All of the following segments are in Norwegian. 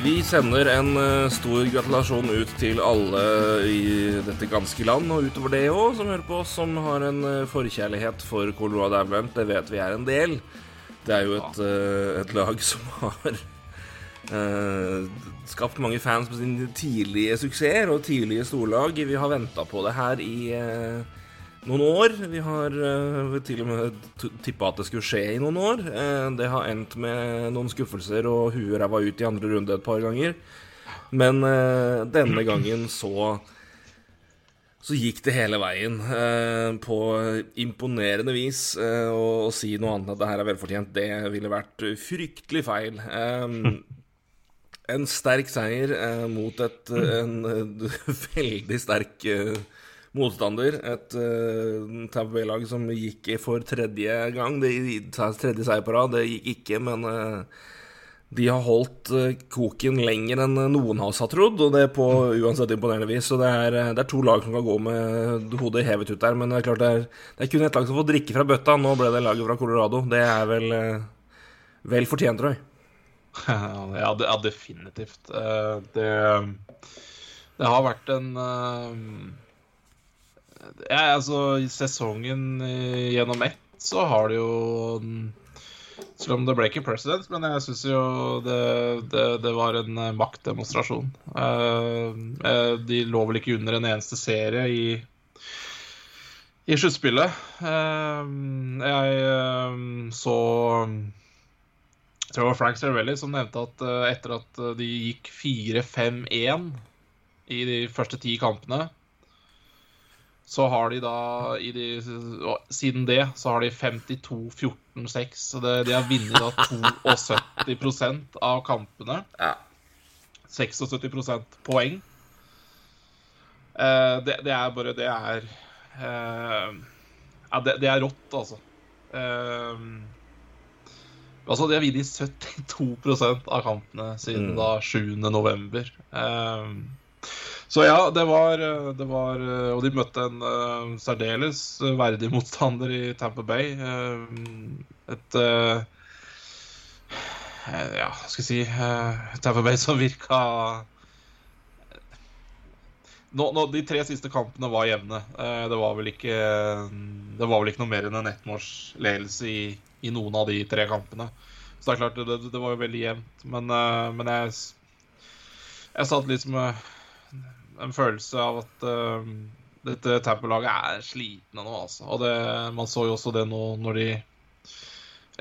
Vi sender en eh, stor gratulasjon ut til alle i dette ganske land, og utover det òg, som hører på oss, som har en eh, forkjærlighet for Colorado Avalanche. Det vet vi er en del. Det er jo et, eh, et lag som har eh, skapt mange fans med sine tidlige suksesser og tidlige storlag. Vi har venta på det her i eh, noen år. Vi har uh, til og med tippa at det skulle skje i noen år. Uh, det har endt med noen skuffelser og huet ræva ut i andre runde et par ganger. Men uh, denne gangen så så gikk det hele veien på imponerende vis. Å si noe annet at det her er velfortjent, det ville vært fryktelig feil. En sterk seier mot et, en veldig sterk eh, motstander. Et uh, Tampa Bay-lag som gikk for tredje gang. Det, tredje seier på rad. Det gikk ikke, men uh, de har holdt uh, koken lenger enn noen av oss har trodd, og det på uansett imponerende vis. Så det er, det er to lag som kan gå med hodet hevet ut der, men det er klart det er, det er kun ett lag som får drikke fra bøtta. Nå ble det laget fra Colorado. Det er vel vel fortjent, jeg. Ja, det, ja definitivt. Det, det har vært en ja, altså, I sesongen eh, gjennom ett så har det jo Selv om det ble ikke president, men jeg syns jo det, det, det var en eh, maktdemonstrasjon. Eh, De lå vel ikke under en eneste serie i i sluttspillet. Jeg så jeg tror det var Frank Cervelli som nevnte at etter at de gikk 4-5-1 i de første ti kampene, så har de da i de, Siden det så har de 52-14-6. Så det, de har vunnet da 72% av kampene. Ja. 76 poeng. Eh, det, det er bare Det er eh, Ja, det, det er rått, altså. Eh, altså, de har vunnet 72% av kampene siden Mm. da 7. november. Eh, så ja, det var, det var Og de møtte en uh, særdeles verdig motstander i Tampa Bay. Uh, et uh, ja, skal jeg si uh, Tampa Bay som virka nå, nå, De tre siste kampene var jevne. Eh, det var ikke Det var vel ikke noe mer enn en ettmålsledelse i, i noen av de tre kampene. Så det er klart, det, det var jo veldig jevnt. Men, eh, men jeg Jeg satt litt med en følelse av at uh, dette Tamper-laget er slitne nå, altså. Og det, man så jo også det nå når de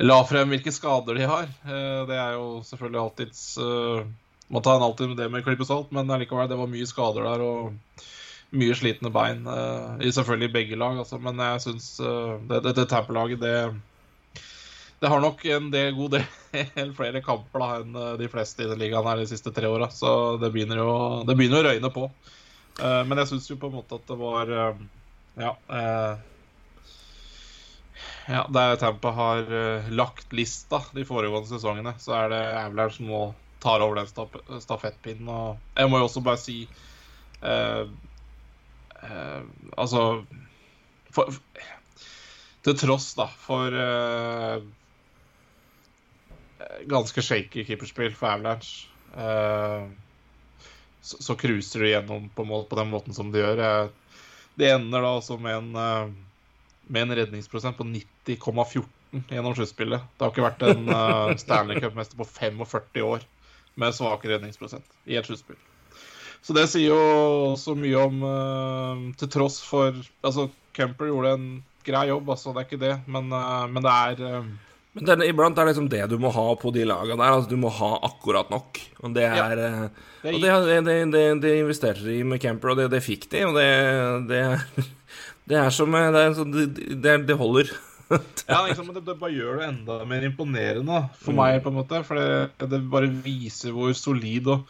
la frem hvilke skader de har. Uh, Det er jo selvfølgelig alltids uh, Man tar en alltid det med klype salt, men allikevel, det var mye skader der og mye slitne bein. eh, I selvfølgelig begge lag, altså. Men jeg syns det, dette Tamper-laget, det har nok en del, god del flere kamper da, enn eh, de fleste i den ligaen her de siste tre åra. Så det begynner jo det begynner å røyne på. Eh, men jeg syns jo på en måte at det var eh, Ja. ja, Der Tampa har lagt lista de foregående sesongene, så er det Avalanche som nå tar over den staf stafettpinnen. Og jeg må jo også bare si Altså for, Til tross da for eh, ganske shaky keeperspill for Avalanche. Eh, så, så cruiser de gjennom på, mål, på den måten som de gjør. Eh, det ender da også med en, eh, med en redningsprosent på 90,14 gjennom sluttspillet. Det har ikke vært en Stanley Cup-mester på 45 år med svak redningsprosent i et sluttspill. Så det sier jo også mye om Til tross for Altså, Kemper gjorde en grei jobb, altså, det er ikke det, men, men det er Men er- iblant er det liksom det du må ha på de lagene der. Altså, du må ha akkurat nok. Og det er ja. Det Og det, det, det, det investerte de i med Camper, og det, fikk de. Og det, det, det er som eh, Det, er sånn- det, holder. Ja, liksom, det, bare gjør det enda mer imponerende for meg, på en måte. For det, det bare viser hvor solid og,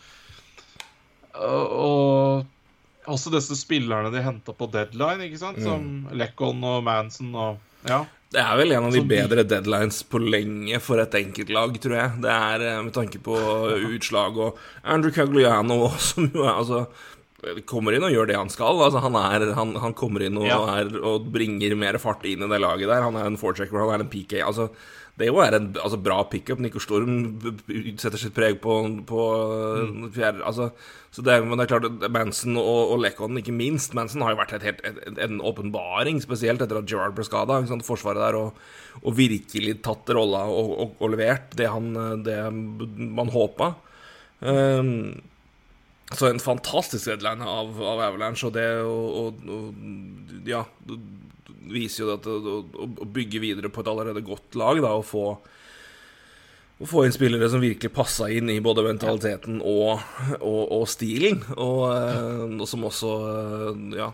og, og også disse spillerne de henta på deadline, ikke sant? Som Lekkon og Manson og Ja. Det er vel en av de bedre deadlines på lenge for et enkeltlag, tror jeg. Det er eh, med tanke på utslag og Andrew Cagliano, som jo er altså kommer inn og gjør det han skal. Altså, han, er, han, han kommer inn og, Ja. er, og bringer mer fart inn i det laget der. Han er en forechecker, han er en PK. Altså, det jo er en altså, bra pickup. Nico Storm setter sitt preg på, på Mm. fjerde altså, så det, Men det er klart Manson og, og Lekon, ikke minst Manson har jo vært et helt, et, en åpenbaring, spesielt etter at Gerard ble skada. Forsvaret der, og, og virkelig tatt rolla og, og, og levert det, han, det man håpa. Um, så en fantastisk deadline av, av Avalanche, og det å og, og, Ja, viser jo at å, å, bygge videre på et allerede godt lag, da, og få å få inn spillere som virkelig passa inn i både mentaliteten og, og, og stilen. Og, eh, og som også eh, ja,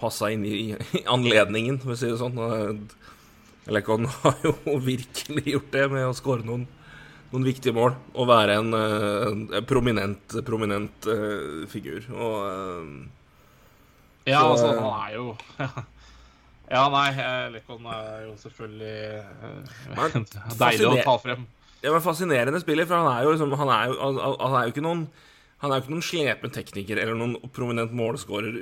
passa inn i, i anledningen, for å si det sånn. Eh, Lekon har jo virkelig gjort det med å skåre noen, noen viktige mål. Og være en, en prominent, prominent uh, figur. Og uh, Ja, Så, altså, han er jo Ja, nei, Lekon er jo selvfølgelig eh, deilig å ta frem. Ja, men Fascinerende spiller, for han er jo, liksom, han er jo, han, han er jo ikke noen Han er jo ikke noen slepen tekniker eller noen prominent målskårer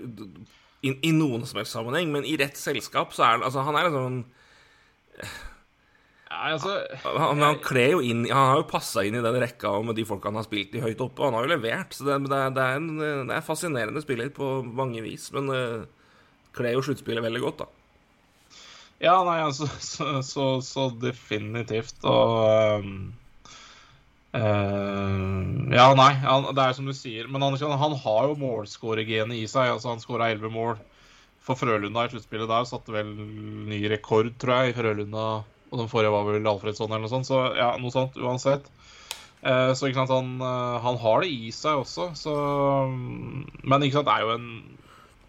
i, i noen som helst sammenheng, men i rett selskap så er han altså, Han er liksom Nei, altså, Han, han kler jo inn Han har jo passa inn i den rekka med de folka han har spilt i høyt oppe, og han har jo levert. Så det, det, er, det, er, en, det er fascinerende spiller på mange vis, men uh, kler jo sluttspillet veldig godt, da. Ja, nei, altså, så, så, så definitivt. Og um, uh, Ja, nei, han, det er som du sier. Men han, han har jo målskåregenet i seg. Altså, han skåra elleve mål for Frølunda i sluttspillet der. Satte vel ny rekord, tror jeg, i Frølunda. Og den forrige var vel Alfredsson eller noe sånt. Så ja, noe sånt uansett. Uh, så ikke sant, han, eh, han har det i seg også, så um, Men ikke sant, det er jo en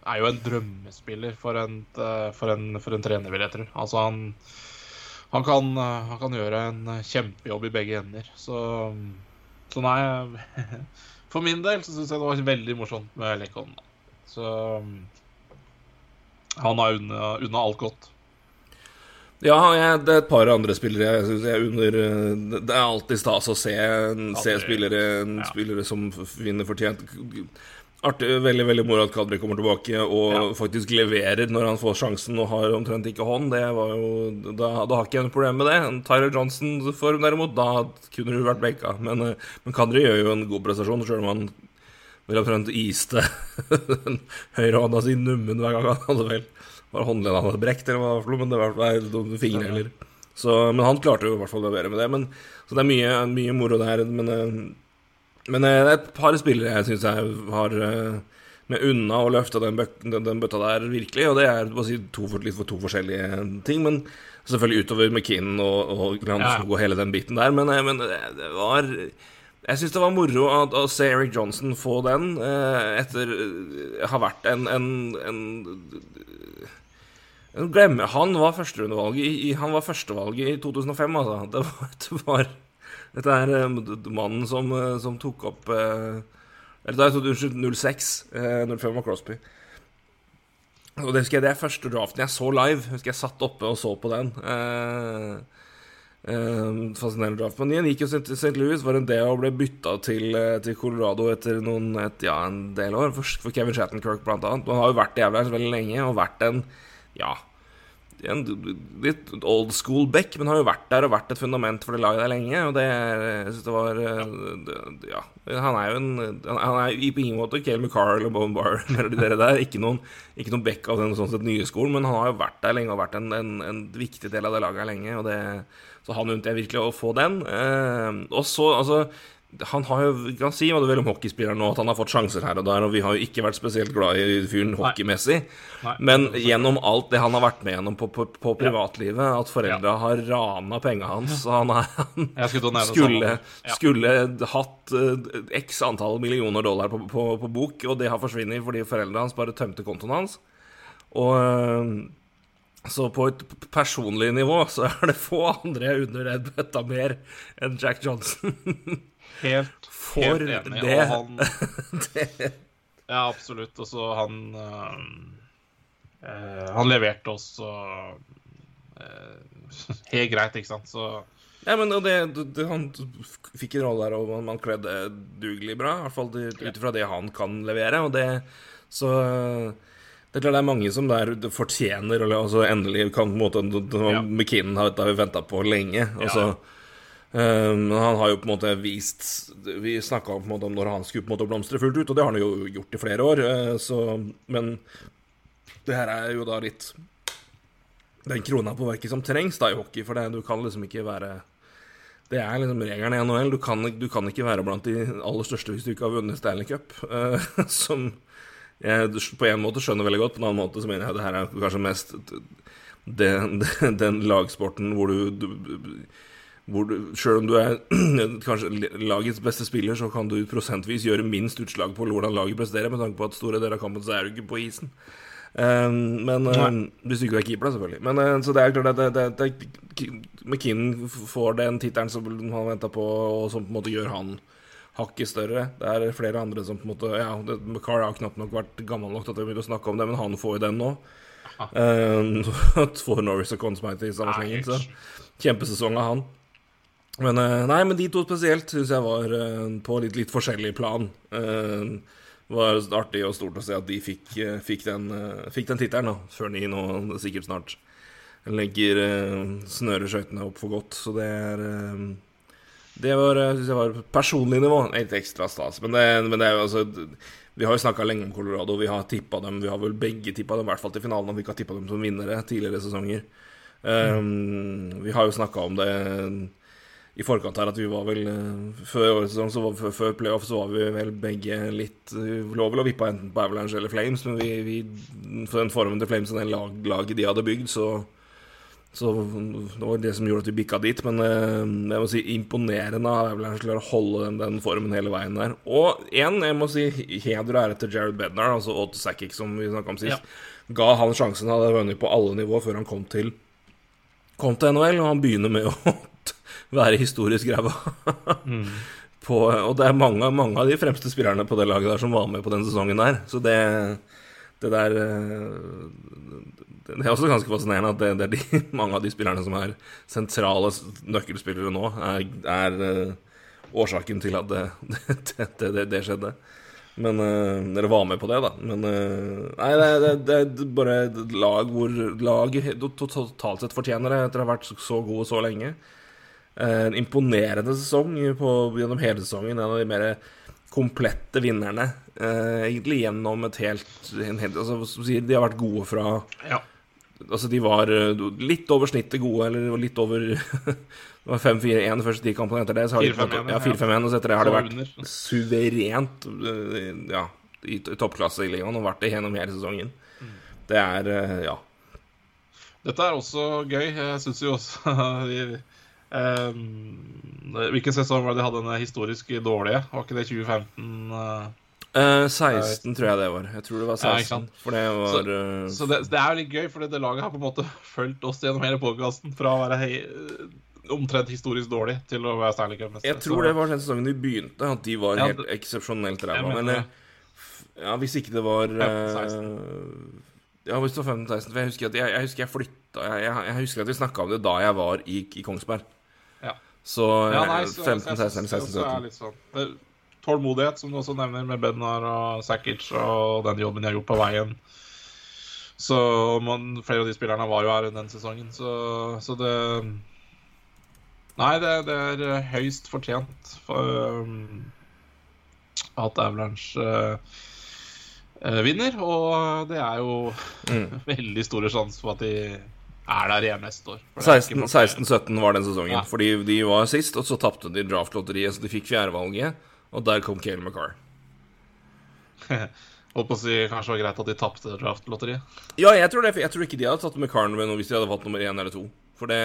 er jo en drømmespiller for en, eh, for en, for en trener, vil jeg tro. Altså, han, han, kan, eh, han kan gjøre en kjempejobb i begge ender. Så, så nei For min del så syns jeg det var veldig morsomt med Lekon. Så han har unna, unna alt godt. Ja, jeg, det er et par andre spillere jeg syns jeg under Det er alltid stas å se, se spillere, Ja. spillere som vinner fortjent. Artig, veldig veldig moro at Kadri kommer tilbake og Ja. faktisk leverer når han får sjansen og har omtrent ikke hånd. Det var jo, da, da har ikke jeg noe problem med det. Tyler Johnson-form derimot, da kunne du vært benka. Men, eh, men Kadri gjør jo en god prestasjon, sjøl om han vel omtrent iste den høyrehånda si nummen hver gang han hadde vel Var håndleddet han hadde brekt, eller hva men det var var fingre eller så, Men han klarte jo i hvert fall å levere med det. Men, så det er mye, mye moro der. Men, eh, men eh, det er et par spillere jeg syns jeg har eh, med unna å løfte den, den, bøtta der virkelig, og det er si to, for, litt for to forskjellige ting. Men selvfølgelig utover McKinnon og, og Glanskog Ja. og hele den biten der. Men, eh, men det var Jeg syns det var moro å, å se Eric Johnson få den eh, etter å ha vært en, en, en jeg glemmer, Han var førsterundevalget i, i, Han var førstevalget i 2005, altså. Det var, det var Dette er eh, mannen som, eh, som tok opp eh, Eller da er det unnskyld, 06. Eh, 05 var Crosby. Og det husker jeg det er første draften jeg så live. Husker jeg satt oppe og så på den. Eh, eh, fascinerende draft. Men igjen gikk jo til St. Louis, var en del og ble bytta til, til Colorado etter noen, et, ja, en del år. For, for Kevin Shattenkirk, blant annet. Han har jo vært i Avalanche veldig lenge, og vært en ja, en litt old school back, men har jo vært der og vært et fundament for det laget der lenge. Og det jeg synes det var eh, det, Ja, han er jo en Han er på ingen måte Cale McCarl og Bone Bar eller de dere der. Ikke noen, ikke noen back av den sånn sett nye skolen, men han har jo vært der lenge og vært en, en, en viktig del av det laget her lenge. Og det, så han unnet jeg virkelig å få den. Eh, og så, altså han har jo, kan si hva du vil om hockeyspilleren nå, at han har fått sjanser her og der, og vi har jo ikke vært spesielt glad i fyren hockeymessig. Men gjennom alt det han har vært med gjennom på, på, på privatlivet, at foreldra har rana penga hans så han, er, han skulle skulle. Ja. skulle hatt uh, x antall millioner dollar på, på, på bok, og det har forsvunnet fordi foreldra hans bare tømte kontoen hans. Og uh, så på et personlig nivå så er det få andre jeg unner den bøtta mer enn Jack Johnson. Helt, helt enig. det. Og han, ja, absolutt. Og så han eh, Han leverte også øh, helt greit, ikke sant. Så Ja, men og det, det, han fikk en rolle der, og man kledde dugelig bra. I hvert fall det- ut ifra det han kan levere. Og det Så det er klart det er mange som der fortjener eller altså endelig kan på en måte Ja. McKinnon har, har vi venta på lenge. Altså, um, han har jo på en måte vist Vi snakka om når han skulle på en måte blomstre fullt ut, og det har han jo gjort i flere år. eh, Så, men det her er jo da litt den krona på verket som trengs da i hockey, for det, du kan liksom ikke være Det er liksom regelen i NHL. Du kan, du kan ikke være blant de aller største hvis du ikke har vunnet Stanley Cup. eh, som jeg på en måte skjønner veldig godt, på en annen måte så mener jeg det her er kanskje mest den, den, den lagsporten hvor du, du hvor du, Selv om du er kanskje lagets beste spiller, så kan du prosentvis gjøre minst utslag på hvordan laget presterer, med tanke på at store deler av kampen så er du ikke på isen. Um, men um, Hvis du ikke er keeper, da, selvfølgelig. Men uh, Så det er klart at det, det, det, McKinnon får den tittelen som han venta på, og som på en måte gjør han hakket større. Det er flere andre som på en måte Ja, McCarr har knapt nok vært gammel nok til at vi begynner å snakke om det, men han får jo den nå. Um, får Norris og Consmite i samme slengen, så kjempesesong av han. Men uh, nei, men de to spesielt syns jeg var uh, på litt, litt forskjellig plan. Det var artig og stort å se at de fikk, fikk den, fikk den tittelen, før de nå sikkert snart legger uh, snører skøytene opp for godt. Så det er Det var, syns jeg var personlig nivå litt ekstra stas. Men det, men det er jo altså Vi har jo snakka lenge om Colorado, vi har tippa dem. Vi har vel begge tippa dem, i hvert fall til finalen, om vi ikke har tippa dem som vinnere tidligere sesonger. Um, vi har jo snakka om det i forkant her at vi var vel eh, Før årets sesong, så var, før, playoff, så var vi vel begge litt Vi lå vel og vippa enten på Avalanche eller Flames, men vi, vi for den formen til Flames og den lag, laget de hadde bygd, så så det var det som gjorde at vi bikka dit. Men eh, jeg må si imponerende av Avalanche til å holde den, den formen hele veien der. Og én, jeg må si heder og ære til Jared Bednar, altså Otto Sackick, som vi snakka om sist. Ja. Ga han sjansen, hadde vunnet på alle nivåer før han kom til Kom til NHL, og han begynner med å være historisk ræva. mm. Og det er mange, mange av de fremste spillerne på det laget der som var med på den sesongen der. Så det, det der eh, Det er også ganske fascinerende at det, det er de, mange av de spillerne som er sentrale nøkkelspillere nå, er, er eh, årsaken til at det, det, det, det, skjedde. Men øh, Dere var med på det, da. Men øh, Nei, det, er bare et lag hvor laget to- to- totalt sett fortjener det etter å ha vært så gode så lenge. Eh, En imponerende sesong på, gjennom hele sesongen. En av de mer komplette vinnerne. Eh, egentlig gjennom et helt, en helt altså, De har vært gode fra ja. Altså, de var eh, litt over snittet gode, eller litt over Det var 5-4-1 de første ti kampene. Etter det så har 4-5-1, ja, 4-5-1, og så etter det har det vært under. suverent eh, ja, i, toppklasse i ligaen, og vært det gjennom hele sesongen. Det er ja. Dette er også gøy. Jeg syns jo også Hvilken sesong var det de hadde den historisk dårlige? Var ikke det 2015? eh? Eh, 16 tror jeg det var. Jeg tror det var 16. sant? for det var eh, Så det, det er jo litt gøy, for det laget har på en måte fulgt oss gjennom hele podkasten. Fra å være hei, omtrent historisk dårlig til å være Stanley Cup-mester. Jeg tror det var den sesongen de begynte, at de var Ja, helt eksepsjonelt ræva. eh, ja, hvis ikke det var eh, 15-16. Ja, hvis det var 15-16. For jeg husker at jeg, jeg, husker jeg flytta jeg, jeg husker at vi snakka om det da jeg var i, i Kongsberg. Ja. Så, Ja, eh, nei, så- 15, så jeg 16 synes eller det 16, også er 17. litt sånn det- Tålmodighet, som du også nevner, med Bednar og Sakic og den jobben de har gjort på veien. Så man, flere av de spillerne var jo her den sesongen, så, så det Nei, det, det er eh, høyst fortjent for um, at Avalanche uh, eh, vinner. Og det er jo Mm. veldig store sjanser for at de er der igjen neste år. For det er ikke 16 for- 16-17 var den sesongen. Ja. Fordi de var sist, og så tapte de draftlotteriet, så de fikk fjerdevalget. Og der kom Cale McCarr. Holdt på å si kanskje det var greit at de tapte draftlotteriet. Ja, jeg tror, det, jeg tror ikke de hadde tatt McCarr hvis de hadde valgt nummer én eller to. For det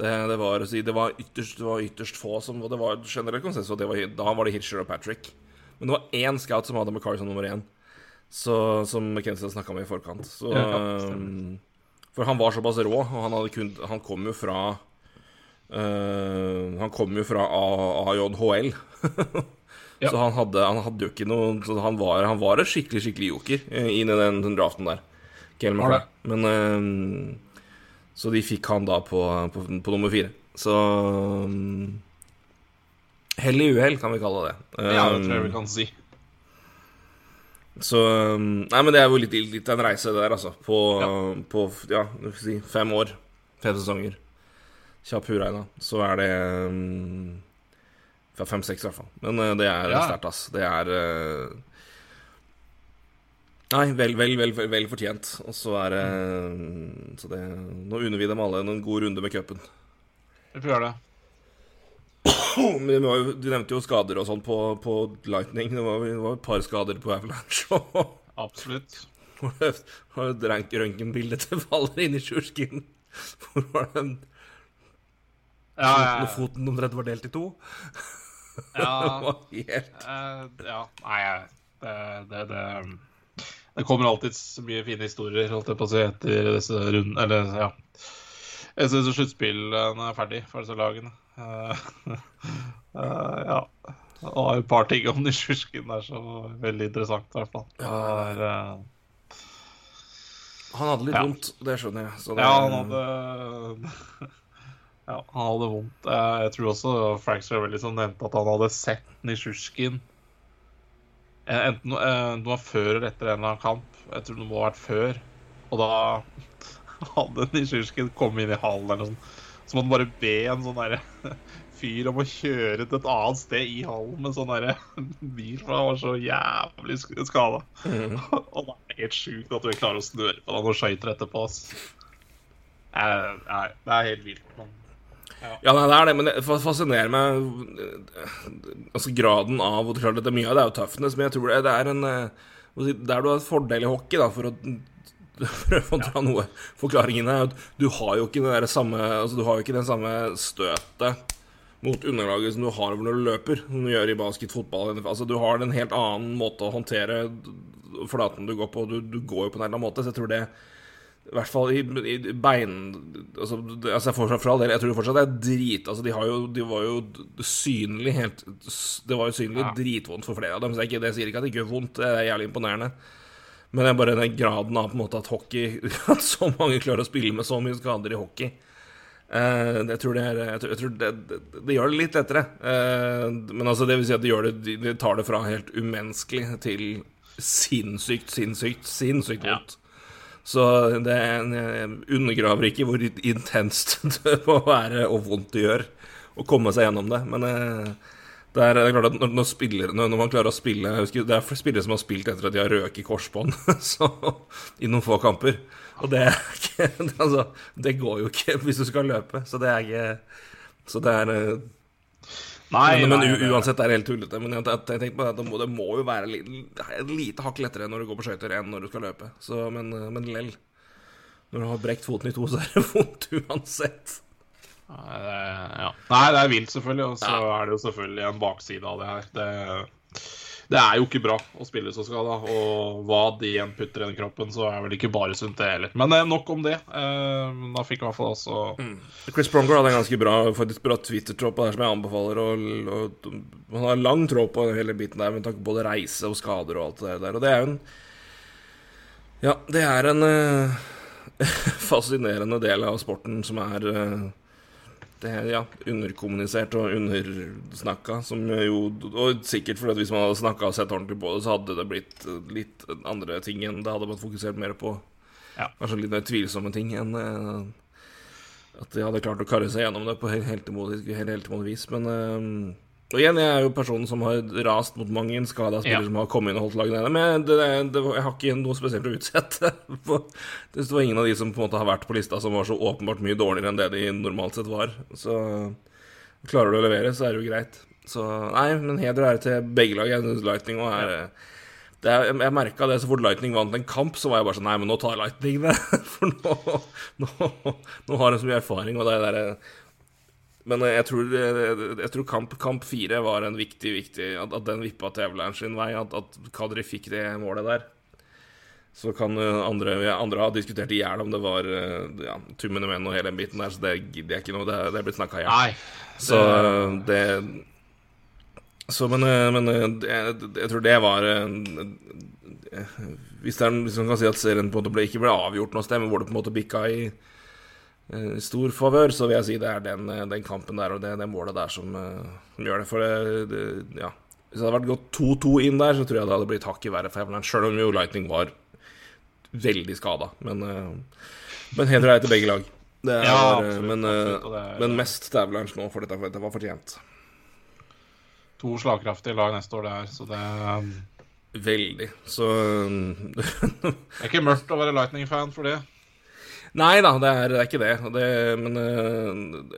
det, det, var, si, det, var ytterst, var ytterst få som Det var generell konsensus. og det var, Da var det Hitcher og Patrick. Men det var én scout som hadde McCarr som nummer én. Så, som McKenzie snakka med i forkant. Så, Ja, stemmer. For han var såpass rå, og han, kun, han kom jo fra uh, Han kom jo fra AJHL. Ja. Så han hadde, han hadde jo ikke noe han, var, han var et skikkelig skikkelig joker eh, inn i den, den draften der. Men eh, Så de fikk han da på, på, på nummer fire. Så um, Hell i uhell, kan vi kalle det. Ja, det tror jeg vi kan si. Så um, Nei, men det er jo litt, litt en reise, det der, altså. På Ja. på ja, si, fem år. Fem sesonger. Kjapp huregna. Så er det um, fem-seks, i hvert fall. Men uh, det er Ja. sterkt, ass. Det er uh, Nei, vel, vel, vel, vel, fortjent. Og så er det um, Så det Nå unner vi dem alle en god runde med cupen. Vi får gjøre det. Jo, Du nevnte jo skader og sånn på, på Lightning. Det var, det var et par skader på Avalanche. Absolutt. Har det var et rank- røntgenbilde til faller inn i Sjurskin. Hvor var den Ja, foten, ja, foten omtrent var delt i to? Ja, helt uh, ja. Nei, jeg- det, det, det Det kommer alltid så mye fine historier, holdt jeg på å si, etter disse rundene Eller, ja. Etter disse sluttspillene er ferdig for disse lagene. Eh, eh, ja. Og et par ting om Nisjurskin der som var veldig interessant, i hvert fall. Ja. Eh, Han hadde litt Ja. vondt, det skjønner jeg. Så det, Ja, han hadde Ja, han hadde vondt. Jeg tror også Frank Cervelli som nevnte at han hadde sett Nisjurskin eh, enten det var før eller etter en eller annen kamp. Jeg tror det må ha vært før. Og da hadde Nisjurskin kommet inn i hallen eller noe sånt. Så måtte han bare be en sånn derre fyr om å kjøre til et annet sted i hallen med sånn derre bil, for han var så jævlig skada. Og det er helt sjukt at du klarer å snøre på deg noen skøyter etterpå. Nei, det er helt vilt. Men Ja, nei, det er det, men det fascinerer meg eh, Altså graden av Og klart at det er mye av det er jo toughness, men jeg tror det, er en eh, Der du har en fordel i hockey, da, for å prøve å dra noe Forklaringen er at du har jo ikke det samme Altså du har jo ikke den samme støtet mot underlaget som du har når du løper, som du gjør i basket, fotball Altså du har en helt annen måte å håndtere flaten du går på, du, du går jo på en eller annen måte, så jeg tror det i hvert fall i, i bein altså, det- altså for, for all del, jeg tror fortsatt det er drit Altså De, har jo, de var jo synlig helt Det var jo synlig Ja. dritvondt for flere av dem. Så jeg, ikke, det sier ikke at det ikke gjør vondt, det er jævlig imponerende. Men det er bare den graden av på en måte at hockey At så mange klarer å spille med så mye skader i hockey. Eh, jeg tror det er Jeg tror, jeg tror det, det, det gjør det litt lettere. Eh, men altså, det vil si at det gjør det De, de tar det fra helt umenneskelig til sinnssykt, sinnssykt, sinnssykt Ja. Så det undergraver ikke hvor intenst det må være og vondt det gjør å komme seg gjennom det. Men eh, det er, det er klart at når, når, spiller, når, man klarer å spille jeg husker, Det er spillere som har spilt etter at de har røket korsbånd så, i noen få kamper. Og det ikke altså, Det går jo ikke hvis du skal løpe. Så det er ikke Så det er eh, Nei, men, men nei, u- det- uansett er det helt tullete. Men jeg, jeg, jeg på det må, det må jo være et lite hakk lettere når du går på skøyter enn når du skal løpe. Så, men, men lell. Når du har brekt foten i to, så er det vondt uansett. Det, ja. Nei, det er vilt, selvfølgelig. Og så er det jo selvfølgelig en bakside av det her. Det, det er jo ikke bra å spille så skada. Og hva de igjen putter i den kroppen, så er vel ikke bare sunt, det heller. Men eh, nok om det. Eh, da fikk i hvert fall også Chris Pronger hadde en ganske bra, faktisk bra Twitter-tråd på det her som jeg anbefaler. Og, og, han har lang tråd på hele biten der med tanke på både reise og skader og alt det der. Og det er jo en Ja, det er en uh, fascinerende del av sporten som er eh, det her, ja, underkommunisert og undersnakka, som jo Og sikkert fordi at hvis man hadde snakka og sett ordentlig på det, så hadde det blitt eh, litt andre ting enn Det hadde man fokusert mer på Ja. kanskje litt mer tvilsomme ting enn uh, at de hadde klart å karre seg gjennom det på helt heltemodig, helt vis. Men øh, og igjen, jeg er jo personen som har rast mot mange skada spillere Ja. som har kommet inn og holdt laget nede. Men det, det, jeg har ikke noe spesielt å utsette. Det var ingen av de som på en måte har vært på lista som var så åpenbart mye dårligere enn det de normalt sett var. Så klarer du å levere, så er det jo greit. Så nei, men heder og ære til begge lag. Jeg syns Lightning òg er det er, jeg jeg merka det så fort Lightning vant en kamp, så var jeg bare sånn Nei, men nå tar Lightning det. For nå, nå, nå har de så mye erfaring, og det er der, Men jeg tror, jeg tror kamp, kamp fire var en viktig, viktig At, at den vippa Avalanche sin vei. At, at Kadri fikk det målet der. Så kan uh, andre, andre ha diskutert i hjel om det var ja, tummene menn og hele den biten der, så det gidder jeg ikke noe. Det, det er blitt snakka i hjel. Så det Så, men, men jeg, jeg tror det var Hvis det er hvis man kan si at serien på en måte ble, ikke ble avgjort noe sted, men hvor det på en måte bikka eh, i stor favør, så vil jeg si det er den, eh, den kampen der og det, det målet der som, eh, som gjør det. For det, det, ja. Hvis det hadde vært gått 2-2 inn der, så tror jeg det hadde blitt hakket verre for Avalanche. Sjøl om jo Lightning var veldig skada. Men, eh, men heder ære til begge lag. Det er, Ja, eh, absolutt, men, eh, absolutt, det er- men mest til Avalanche nå, for dette, for dette var fortjent. To slagkraftige lag neste år, det er. Så det um, Veldig. Så det er ikke mørkt å være Lightning-fan for det. Nei da, det er, det er ikke det. Det men eh,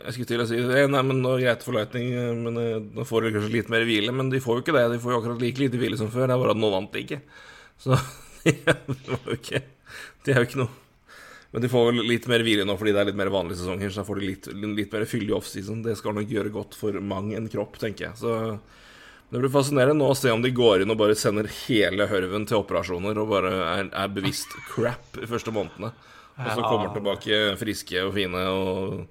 jeg skulle til å si det. Nei, men nå er greit for Lightning, eh, men eh, nå får de kanskje litt mer hvile. Men de får jo ikke det. De får jo akkurat like lite hvile som før. Det er bare at nå vant de ikke. Så det var jo ikke Det er jo ikke noe Men de får vel litt mer hvile nå fordi det er litt mer vanlige sesonger, så da får de litt, litt mer fyldig offseason. Det skal nok gjøre godt for mang en kropp, tenker jeg. Så det blir fascinerende nå å se om de går inn og bare sender hele hørven til operasjoner og bare er, er bevisst crap i første månedene. Og så kommer de tilbake friske og fine og,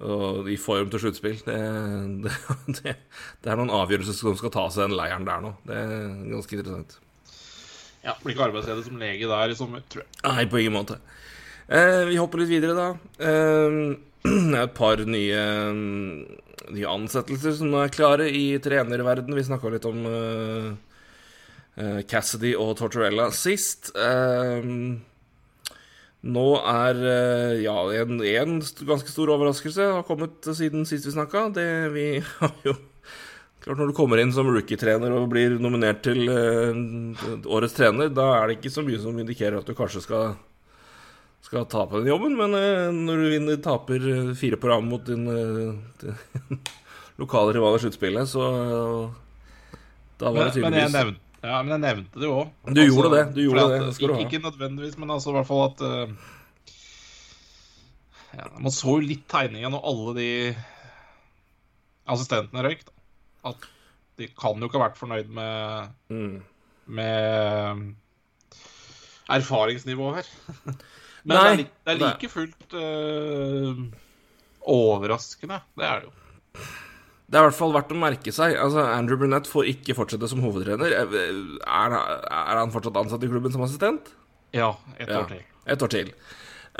og i form til sluttspill. Det, det, det, det er noen avgjørelser som skal tas i den leiren der nå. Det er ganske interessant. Ja, Blir ikke arbeidsledig som lege der i sommer, tror jeg. Nei, på ingen måte. Eh, vi hopper litt videre, da. Eh, det er et par nye, nye ansettelser som er klare i trenerverden. Vi snakka litt om eh, eh, Cassidy og Tortorella sist. Eh, nå er eh, ja, en, en ganske stor overraskelse har kommet siden sist vi snakka. Det vi har jo Klart Når du kommer inn som rookie-trener og blir nominert til eh, årets trener, da er det ikke så mye som indikerer at du kanskje skal skal ta på den jobben, men eh, når du vinner, taper fire på rad mot din din lokale rival i sluttspillet, så da var det Men, men, jeg tydeligvis nevnte, ja, men jeg nevnte det jo òg. Du gjorde det, du gjorde det, det skal du ha. ikke, nødvendigvis, men altså i hvert fall at uh, ja, Man så jo litt tegninga når alle de assistentene røyk. Da. At de kan jo ikke ha vært fornøyd med, mm. med erfaringsnivået her. Men Nei, det er, det er like fullt uh, overraskende. Det er det jo. Det er i hvert fall verdt å merke seg. Altså, Andrew Brunett får ikke fortsette som hovedtrener. Er, er han fortsatt ansatt i klubben som assistent? Ja, et Ja, år til. Et år til.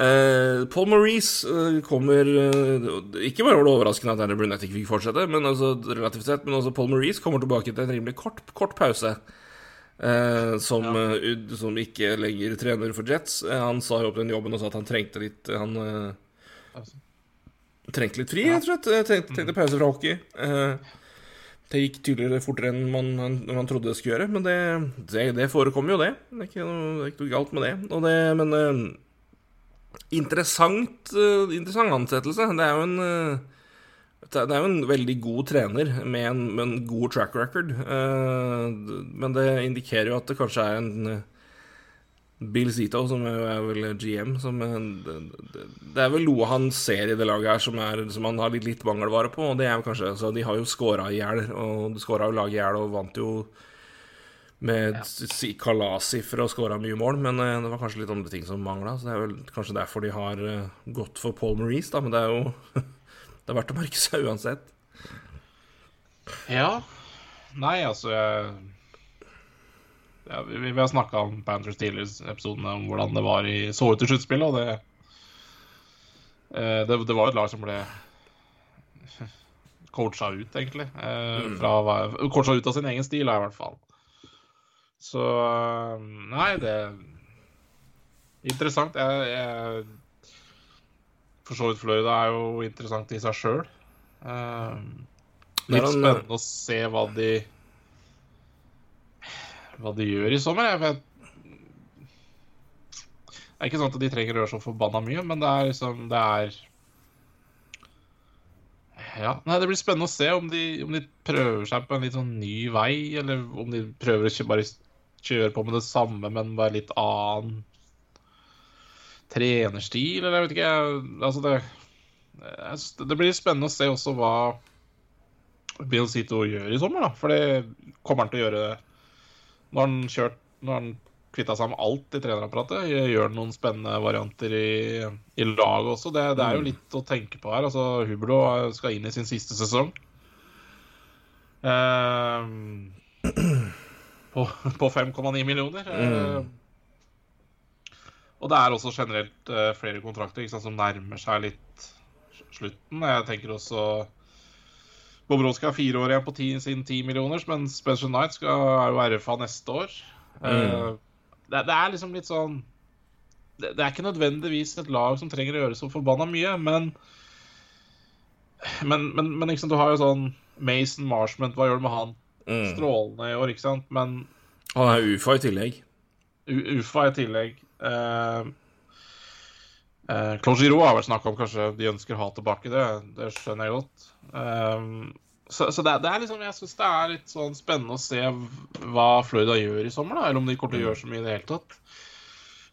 Uh, Paul Maurice uh, kommer uh, Ikke bare var det overraskende at Andrew Brunett ikke fikk fortsette, men altså, relativt sett, men også Paul Maurice kommer tilbake til en rimelig kort, kort pause. som, ja. som ikke lenger trener for Jets. Han sa jo opp den jobben og sa at han trengte litt Han Altså. Trengte litt fri, rett og slett. Tenkte, trengte pause fra hockey. Eh, det gikk tydeligere fortere enn man, man trodde det skulle gjøre, men det, det, det forekommer jo, det. Det er ikke noe, er ikke noe galt med det. Og det men uh, interessant, uh, interessant ansettelse. Det er jo en uh, det er jo en veldig god trener med en, med en god track record. men det indikerer jo at det kanskje er en Bill Zito, som er, vel GM, som det, er vel noe han ser i det laget her som, er, som han har litt, litt mangelvare på. Og det er kanskje Så de har jo scora i hjel, og de scora jo laget i hjel og vant jo med ja. kalassifre og scora mye mål, men eh, det var kanskje litt andre ting som mangla. Så det er vel kanskje derfor de har eh, gått for Paul Maurice, da, men det er jo Det er verdt å merke seg uansett. Ja. Nei, altså jeg ja, vi, vi har snakka om Panthers Steelers-episodene om hvordan det var i, så ut i sluttspillet, og det, eh, det Det var et lag som ble coacha ut, egentlig. eh, Fra, coacha ut av sin egen stil, i hvert fall. Så eh, Nei, det er Interessant. Jeg, jeg For så vidt Florida er jo interessant i seg sjøl. Er Litt spennende å se hva de Hva de gjør i sommer. Jeg vet Det er ikke sånn at de trenger å gjøre så forbanna mye, men det er liksom Det er Ja. Nei, det blir spennende å se om de, om de prøver seg på en litt sånn ny vei, eller om de prøver å bare kjøre på med det samme, men bare litt annen trenerstil, eller jeg vet ikke. Altså, det Det blir spennende å se også hva Bill Zito gjør i sommer, da. For det kommer han til å gjøre Nå har han kjørt Nå har han kvitta seg med alt i trenerapparatet. Gjør noen spennende varianter i, i laget også. Det, det er jo litt å tenke på her. Altså, Hublo skal inn i sin siste sesong. Ehm, på på 5,9 millioner. Ehm, Og det er også generelt eh, flere kontrakter sant, som nærmer seg litt slutten. Jeg tenker også Bobrovskij har fire år igjen på ti, sin ti millioner, men Spencer Knight skal, er jo RFA neste år. Eh, det, det er liksom litt sånn det, det er ikke nødvendigvis et lag som trenger å gjøre så forbanna mye, men Men, men, men sant, du har jo sånn Mason Marshment, hva gjør du med han? Mm. Strålende i år, ikke sant? Men Han er UFA i tillegg. U- Ufa i tillegg. Uh, uh, Claude Giroux har vel snakka om kanskje de ønsker å ha tilbake det. Det skjønner jeg godt. Um, så så det, det er liksom, jeg syns det er litt sånn spennende å se hva Florida gjør i sommer, da, eller om de kommer til å gjøre så mye i det hele tatt.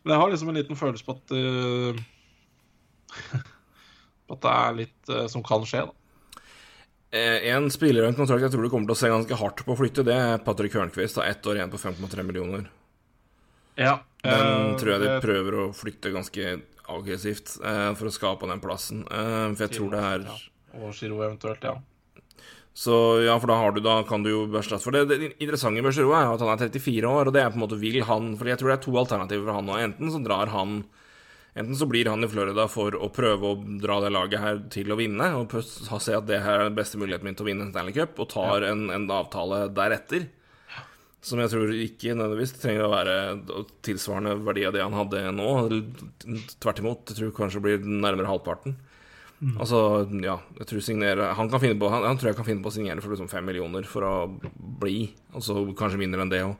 Men jeg har liksom en liten følelse på at uh, at det er litt uh, som kan skje, da. Eh, En spiller og en kontrakt jeg tror du kommer til å se ganske hardt på å flytte, det er Patrick Hørnquist. Har ett år igjen på 5,3 millioner. Ja. Den tror jeg de prøver å flytte ganske aggressivt eh, for å skape den plassen. Eh, for jeg tror det er ja. Og Giro eventuelt, ja. Så ja, for da, har du, da kan du jo erstatte For det, det interessante med Giro er at han er 34 år, og det er på en måte vil han For jeg tror det er to alternativer for han nå. Enten så drar han Enten så blir han i Florida for å prøve å dra det laget her til å vinne, og se at det her er den beste muligheten min til å vinne en Stanley Cup, og tar en, en avtale deretter. Som jeg tror ikke nødvendigvis trenger å være tilsvarende verdi av det han hadde nå. Tvert imot. Jeg tror kanskje det blir nærmere halvparten. Altså, ja, jeg tror signere Han, kan finne på, han, han tror jeg kan finne på å signere for liksom fem millioner for å bli. Altså kanskje mindre enn det òg.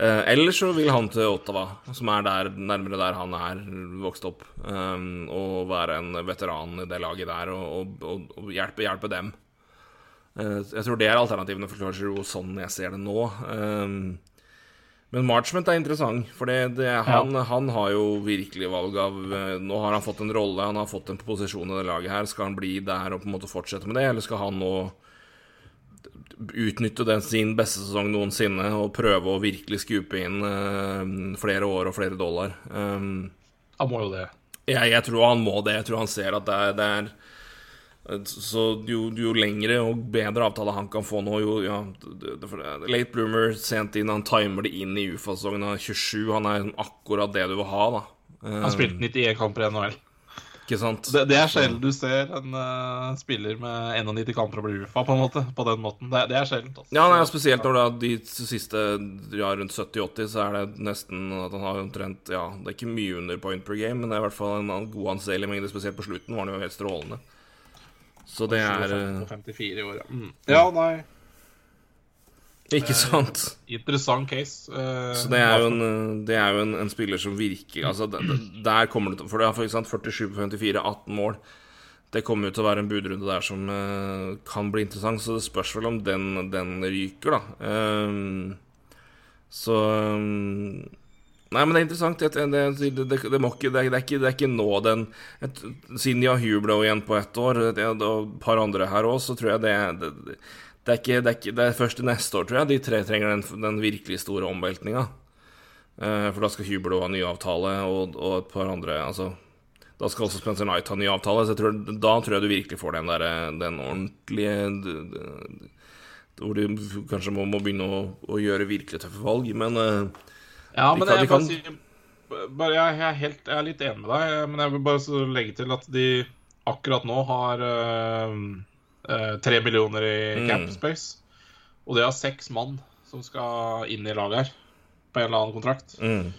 Eh, eller så vil han til Ottawa, som er der, nærmere der han er vokst opp, um, og være en veteran i det laget der og, og, og, og hjelpe, hjelpe dem. Eh, jeg tror det er alternativene for Closure, sånn jeg ser det nå. Um, men Marchment er interessant, for det, det, han, han har jo virkelig valg av eh, Nå har han fått en rolle, han har fått en posisjon i det laget her. Skal han bli der og på en måte fortsette med det, eller skal han nå utnytte den sin beste sesong noensinne og prøve å virkelig skupe inn uh, flere år og flere dollar? Um, Han må jo det. jeg, jeg tror han må det. Jeg tror han ser at det er, det er Så jo, jo lengre og bedre avtale han kan få nå, jo ja, Late bloomer sent inn, han timer det inn i UFA-sesongen. Han er 27, han er liksom akkurat det du vil ha, da. Han spilte 91 kamper i NHL. Ikke sant? Det, det er sjelden du ser en uh, spiller med 91 kamper og blir UFA, på en måte. På den måten. Det, det er sjeldent. Altså. Ja, nei, spesielt når det er de siste ja, rundt 70-80, så er det nesten at han har omtrent Ja, det er ikke mye under point per game, men det er i hvert fall en god anselig mengde. Spesielt på slutten var han jo helt strålende. Så det er eh, 54 i år, ja. Mm. Ja, nei. Ikke sant? Interessant case. eh, Så det er jo en, eh, det er jo en, en spiller som virker Altså, d- d- der kommer det til For det er for eksempel 47 på 54, 18 mål. Det kommer jo til å være en budrunde der som eh, kan bli interessant, så det spørs vel om den, den ryker, da. Ehm, så ehm, Nei, men det er interessant. Det, det, det, det, må ikke, er, ikke, det er ikke nå den et, Siden de har Hublo igjen på ett år, og et par andre her òg, så tror jeg det, er ikke, det, er ikke, det er først til neste år, tror jeg, de tre trenger den, den virkelig store omveltninga. Eh, for da skal Hublo ha ny avtale, og, og et par andre Altså Da skal også Spencer Knight ha ny avtale, så tror, da tror jeg du virkelig får den der Den ordentlige Hvor du kanskje må, må begynne å, å gjøre virkelig tøffe valg, men eh, Ja, men jeg, de kan- si, bare, jeg, jeg, er helt, jeg er litt enig med deg, men jeg vil bare så legge til at de akkurat nå har eh, øh, millioner i Mm. cap space. Og de har seks mann som skal inn i laget her på en eller annen kontrakt. mm.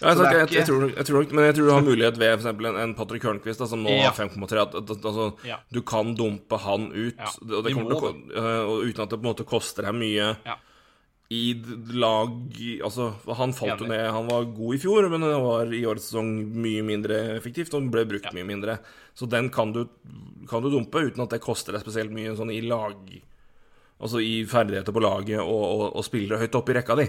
Ja, jeg, Så er jeg, jeg, tror, jeg tror, men jeg tror du har mulighet ved f.eks. en, en Patrick Hørnquist, som nå Ja. har 5,3. At, at, at, altså, Ja. Du kan dumpe han ut, Ja, og, det de kommer eh, og uten at det på en måte koster deg mye Ja. I lag Altså, han falt jo ned. Han var god i fjor, men han var i årets sesong mye mindre effektivt og ble brukt mye mindre. Så den kan du, kan du dumpe uten at det koster deg spesielt mye sånn i lag Altså i ferdigheter på laget og, og, og spillere høyt oppe i rekka di.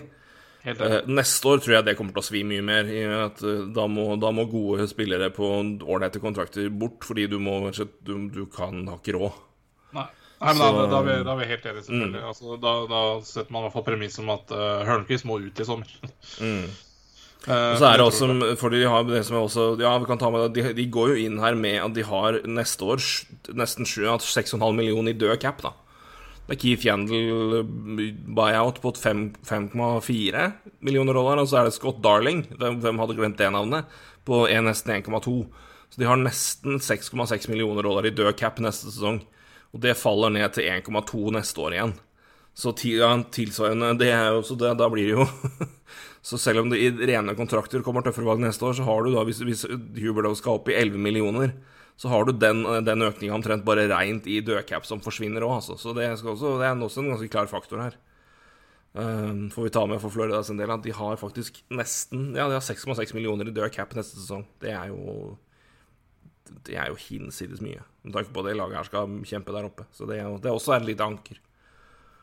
Eh, neste år tror jeg det kommer til å svi mye mer. I at eh, da må, da må gode spillere på ålreite kontrakter bort, fordi du må du, du kan ha ikke råd. Nei. Nei, men Så- da, da, er vi, da er vi helt enige, selvfølgelig. Altså, da, da setter man i hvert fall premiss om at uh, Hørnquist må ut i sommer. Mm. Uh, så er det også Fordi For de har det som er også Ja, vi kan ta med. De, de går jo inn her med at de har neste år nesten sju- 6,5 millioner i død cap, da. Det er Keith Yandel buyout på 5,4 millioner dollar, og så er det Scott Darling, hvem, hvem hadde glemt det navnet, på på nesten 1,2. Så de har nesten 6,6 millioner dollar i død cap neste sesong. Og det faller ned til 1,2 neste år igjen. Så tilsvarende det er jo, så det, Da blir det jo Så selv om det i rene kontrakter kommer tøffere valg neste år, så har du da, hvis, hvis Huberlow skal opp i 11 millioner, så har du den, den økninga omtrent bare reint i dødcap som forsvinner òg, altså. Så det, også, det, er også en ganske klar faktor her. Um, får vi ta med for Florida sin del at de har faktisk nesten Ja, de har 6,6 millioner i død neste sesong. Det er jo Det er jo hinsides mye, med tanke på at det laget her skal kjempe der oppe. Så det, er, det er også et lite anker.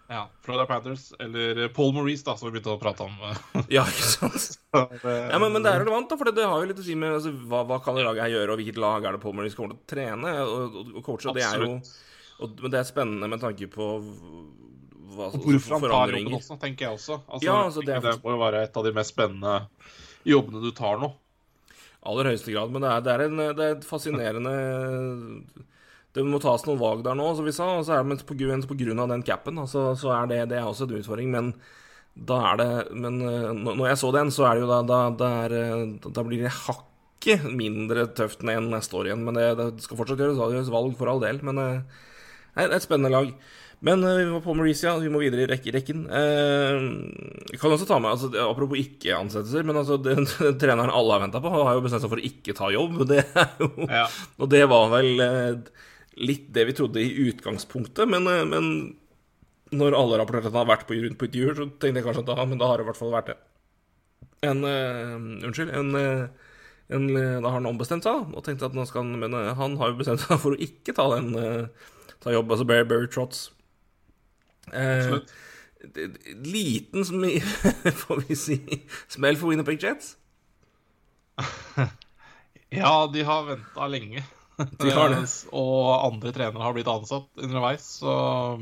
Ja. Florida Panthers, eller Paul Maurice, da, som vi begynte å prate om. ja, ikke sant? ja, men, men, det er relevant, da, for det har jo litt å si med altså, hva, hva kan det laget her gjøre, og hvilket lag er det Paul Maurice kommer til å trene og, og, og coache. Og det er jo og, Men det er spennende med tanke på hva, Hvorfor han tar jobben også, tenker jeg også. Altså, ja, altså, det, er... det, må jo være et av de mest spennende jobbene du tar nå. Aller høyeste grad. Men det er, det er, en, det er et fascinerende det må tas noen valg der nå, som vi sa. Og så er det grunn, på grunn av den capen, altså, så er det, det er også en utfordring. Men da er det Men eh, når jeg så den, så er det jo da Da, da, er, eh, da blir det hakket mindre tøft enn neste år igjen. Men det, det skal fortsatt gjøres, gjøres, valg, for all del. Men eh, det er et spennende lag. Men vi var på Mauricia, vi må videre i rek rekken. Eh, jeg kan også ta med, altså, Apropos ikke-ansettelser, men altså, den, den, treneren alle har venta på, har jo bestemt seg for å ikke ta jobb. Det jo, ja. Og det var vel eh, litt det vi trodde i utgangspunktet, men, eh, men når alle rapporterte at han har vært på, rundt på intervjuer, så tenkte jeg kanskje at da, men da har det i hvert fall vært det. En uh, Unnskyld. En, uh, en, da har han ombestemt seg og tenkte at nå skal han Men han har jo bestemt seg for å ikke ta den ta jobb, altså Barry, Barry Trotts. Liten, får vi si, smell for Winnerpick Jets. ja, de har venta lenge. De har det. og andre trenere har blitt ansatt underveis, så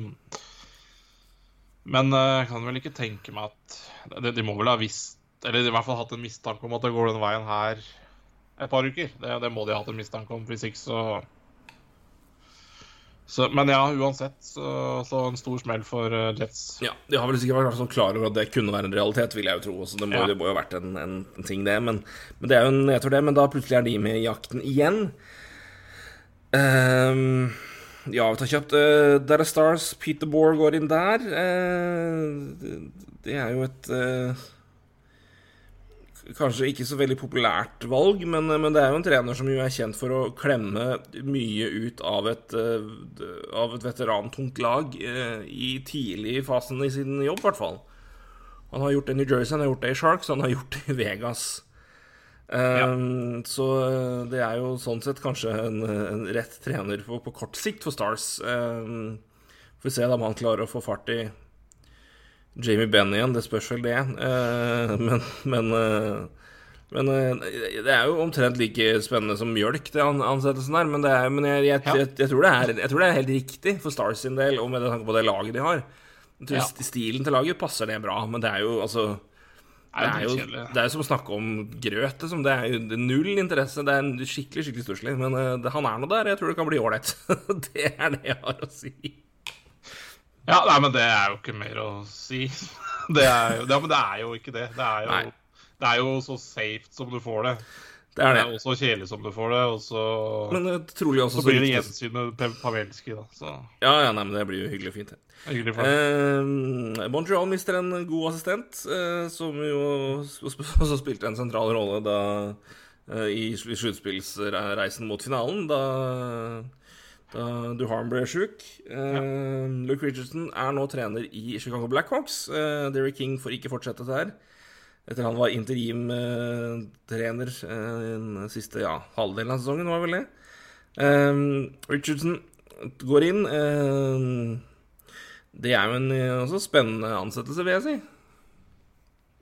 Men eh, jeg kan vel ikke tenke meg at De, de må vel ha visst, eller i hvert fall hatt en mistanke om at det går den veien her et par uker. Det, det må de ha hatt en mistanke om, hvis ikke så så, men ja, uansett så, så, en stor smell for uh, Jets. Ja, De har vel sikkert vært sånn klar over at det kunne være en realitet, vil jeg jo tro. Så det må, ja. det må jo ha vært en, en, en, ting, det. Men, men, det er jo en nedtur, det. Men da plutselig er de med i jakten igjen. Um, ja, vi tar kjapt. Uh, Der er Stars. Peter Bohr går inn der. Uh, det er jo et uh, Kanskje ikke så veldig populært valg, men, men, det er jo en trener som jo er kjent for å klemme mye ut av et, av et veterantungt lag i tidlig fasen i sin jobb, i hvert fall. Han har gjort det i New Jersey, han har gjort det i Sharks, han har gjort det i Vegas. Ja. Så eh, det er jo sånn sett kanskje en, en rett trener på, på, kort sikt for Stars. Um, får vi se om han klarer å få fart i Jamie Benn igjen. Det spørs vel det. Uh, men, men, uh, men uh, det er jo omtrent like spennende som mjølk, det ansettelsen der. Men, er, men jeg, jeg, jeg, jeg, tror er, jeg, tror det er, helt riktig for Stars sin del, og med tanke på det laget de har. Ja. Stilen til laget passer det bra, men det er jo altså det er jo det er som å snakke om grøt. Liksom. Det er jo null interesse. Det er skikkelig skikkelig stusslig. Men det, han er nå der. Jeg tror det kan bli ålreit. det er det jeg har å si. Ja, nei, men det er jo ikke mer å si. Det er jo, det, men det er jo ikke det. Det er jo, det er jo så safe som du får det. Det er det. det er også kjedelig som du får det, og så Men uh, trolig også Så blir det gjensyn med Pavelski, da. Så. Ja, ja, nei, men det blir jo hyggelig og fint. Hyggelig eh, Montreal mister en god assistent, eh, som jo også spilte en sentral rolle da eh, i sluttspillsreisen mot finalen, da da Duharm ble sjuk. Uh, ja. Luke Richardson er nå trener i Chicago Blackhawks. Uh, Derek King får ikke fortsette der etter han var interimtrener eh, den siste ja, halvdelen av sesongen, var vel det. Richardson går inn. Det er jo en også spennende ansettelse, vil jeg si.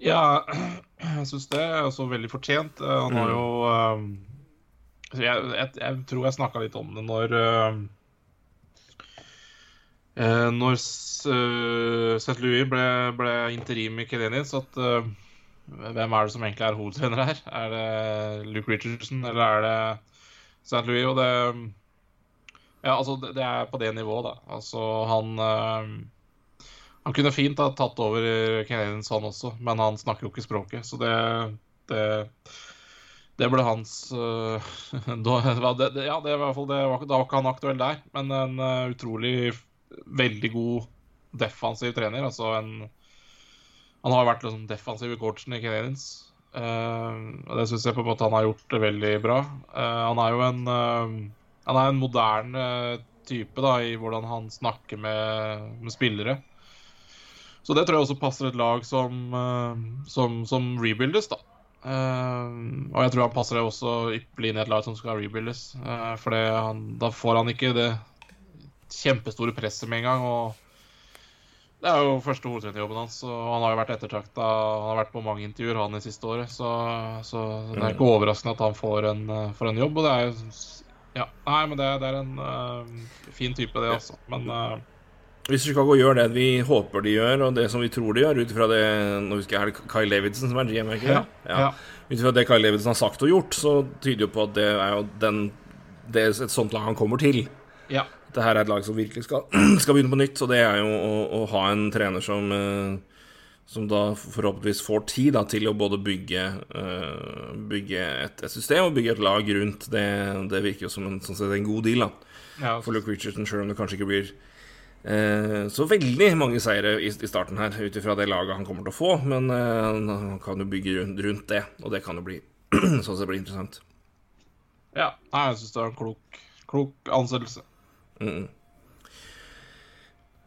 Ja, jeg syns det er også veldig fortjent. Han har mm. jo jeg, jeg, jeg, tror jeg snakka litt om det når uh, Når uh, St. Louis ble, ble interim i Kelenis, at uh, hvem er det som egentlig er hovedtrener her? Er det Luke Richardson, eller er det St. Louis? Og det Ja, altså, det er på det nivået, da. Altså, han øh, Han kunne fint ha tatt over Canadiens, han også, men han snakker jo ikke språket, så det Det, Det ble hans uh, det, det, Ja, det var i hvert fall det var, Da var ikke han aktuell der, men en uh, utrolig veldig god defensiv trener. Altså en Han har vært liksom defensiv i coachen i Canadiens. Uh, og det syns jeg på en måte han har gjort det veldig bra. han er jo en Han er en moderne type da i hvordan han snakker med, med spillere. Så det tror jeg også passer et lag som, som, som rebuildes, da. Uh, og jeg tror han passer det også ypperlig inn i et lag som skal rebuildes. Uh, for da får han ikke det kjempestore presset med en gang. Og det er jo første hovedtrenerjobben hans, og han har jo vært ettertrakta. Han har vært på mange intervjuer han i siste året, så, så det er ikke overraskende at han får en, får en jobb. Og det er jo Ja, nei, men det, det er en uh, fin type, det, altså. Men hvis Chicago gjør det vi håper de gjør, og det som vi tror de gjør, ut ifra det Nå husker jeg er det Kyle Davidson som er GM, ikke det? ja. ja. Ut ifra det Kyle Davidson har sagt og gjort, så tyder jo på at det er jo den Det er et sånt lag han kommer til. Ja. Dette er et lag som virkelig skal, skal begynne på nytt, og det er jo å, å ha en trener som uh, som da forhåpentligvis får tid da, til å både bygge, uh, bygge et, et, system og bygge et lag rundt. Det, det virker jo som en, sånn sett, en god deal da. Ja, for Luke Richardson, sjøl om det kanskje ikke blir Eh, så veldig mange seire i, i starten her, ut ifra det laget han kommer til å få. Men eh, han kan jo bygge rundt, det, og det kan jo bli sånn det blir interessant. Ja, jeg syns det er en klok, klok ansettelse. Mm. Eh,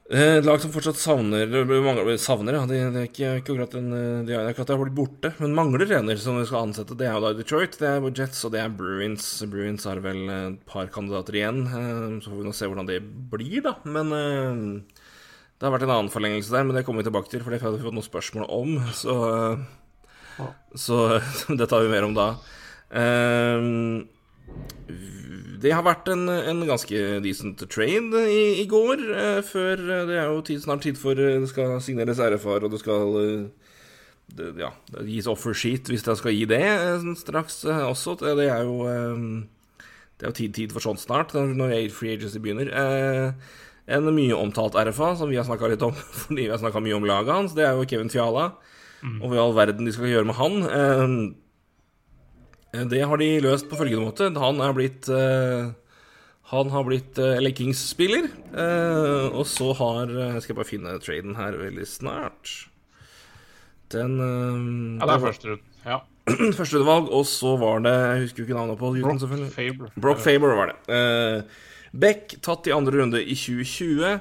et lag som fortsatt savner mangler, Savner, ja. Det, det er ikke, ikke akkurat en at de har blitt borte, men mangler trener som vi skal ansette. Det er jo da Detroit, det er Jets og det er Bruins. Bruins har vel et par kandidater igjen. Eh, så får vi nå se hvordan det blir, da. Men eh, det har vært en annen forlengelse der, men det kommer vi tilbake til, for det har vi fått noen spørsmål om. Så, så det tar vi mer om da. Det har vært en, en ganske decent trade i, i går. Eh, før eh, Det er jo tid, snart tid for eh, det skal signeres RFR, og det skal det, ja, det gis offersheet hvis jeg skal gi det straks også. Det er jo Det er jo tid, tid for sånt snart, når Free Agency begynner. En mye omtalt RFA, som vi har snakka litt om fordi vi har snakka mye om laget hans, det er jo Kevin Fiala. Mm. Og hva i all verden de skal gjøre med han. Eh, det har de løst på følgende måte. Han er blitt uh, Han har blitt uh, LA Kings-spiller. Og så har Jeg skal bare finne traden her veldig snart. Den Ja, det er første runde. ja. Førsterundevalg, og så var det Jeg husker jo ikke navnet på gutten, selvfølgelig. Faber. Brock Faber var det. Beck tatt i andre runde i 2020.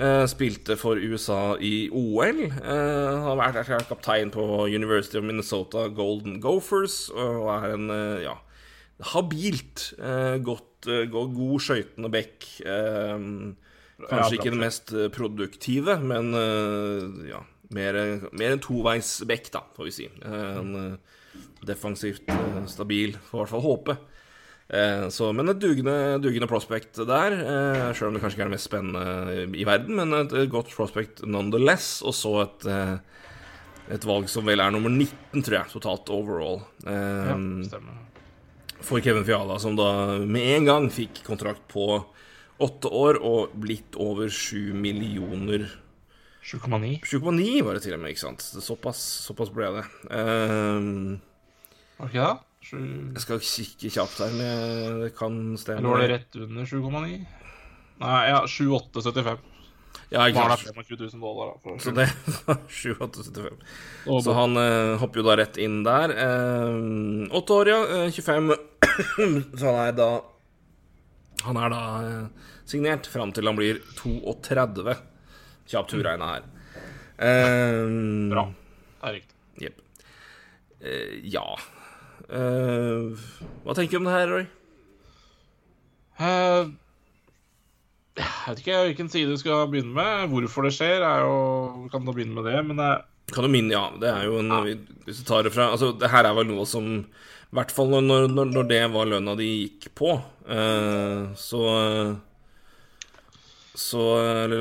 Uh, spilte for USA i OL. Uh, har vært kaptein på University of Minnesota Golden Gophers og er en uh, ja, habilt, godt, god skøytende back. kanskje ikke den mest produktive, men ja, mer, mer en toveis back, da, får vi si. En defensivt stabil, får i hvert fall håpe. Eh, så, men et dugende, dugende prospect der. Eh, Sjøl om det kanskje ikke er det mest spennende i verden, men et, et godt prospect nonetheless. Og så et, eh, et, valg som vel er nummer 19, tror jeg, totalt overall. ja, stemmer. For Kevin Fiala, som da med en gang fikk kontrakt på åtte år og blitt over sju millioner 7,9 7,9 var det til og med, ikke sant. Såpass, såpass ble det. Um, var det ikke det? Jeg skal kikke kjapt her, men det kan stemme. Eller var det rett under 7,9? Nei, ja, 7875. Ja, ikke sant. 25 000 dollar, da, så det 7875. Så han eh, hopper jo da rett inn der. Åtte år, ja. Uh, 25. så han er da Han er da eh, signert fram til han blir 32. Kjapt urregna her. Bra. Det er riktig. Jepp. ja. Uh, hva tenker du om det her, Roy? Uh, jeg vet ikke hvilken side du skal begynne med. Hvorfor det skjer, er jo Kan du begynne med det, men det Kan du minne, ja. Det er jo en ja. Hvis du tar det fra Altså, det her er vel noe som I hvert fall når, når, når det var lønna de gikk på, uh, så så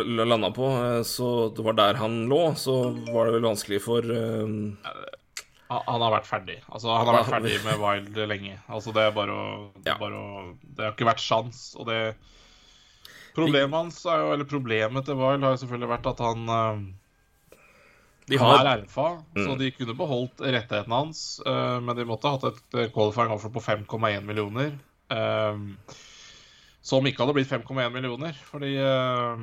landa på, så det var der han lå, så var det vel vanskelig for uh, han har vært ferdig. Altså, han har vært ferdig med Wild lenge. Altså, det er bare å Det, ja. bare å, det har ikke vært sjans, og det Problemet hans er jo, eller problemet til Wild har jo selvfølgelig vært at han de De Han har er RFA, så Mm. de kunne beholdt rettighetene hans, Uh, men de måtte hatt et eh, qualifying offer på 5,1 millioner. Uh, som ikke hadde blitt 5,1 millioner, fordi eh,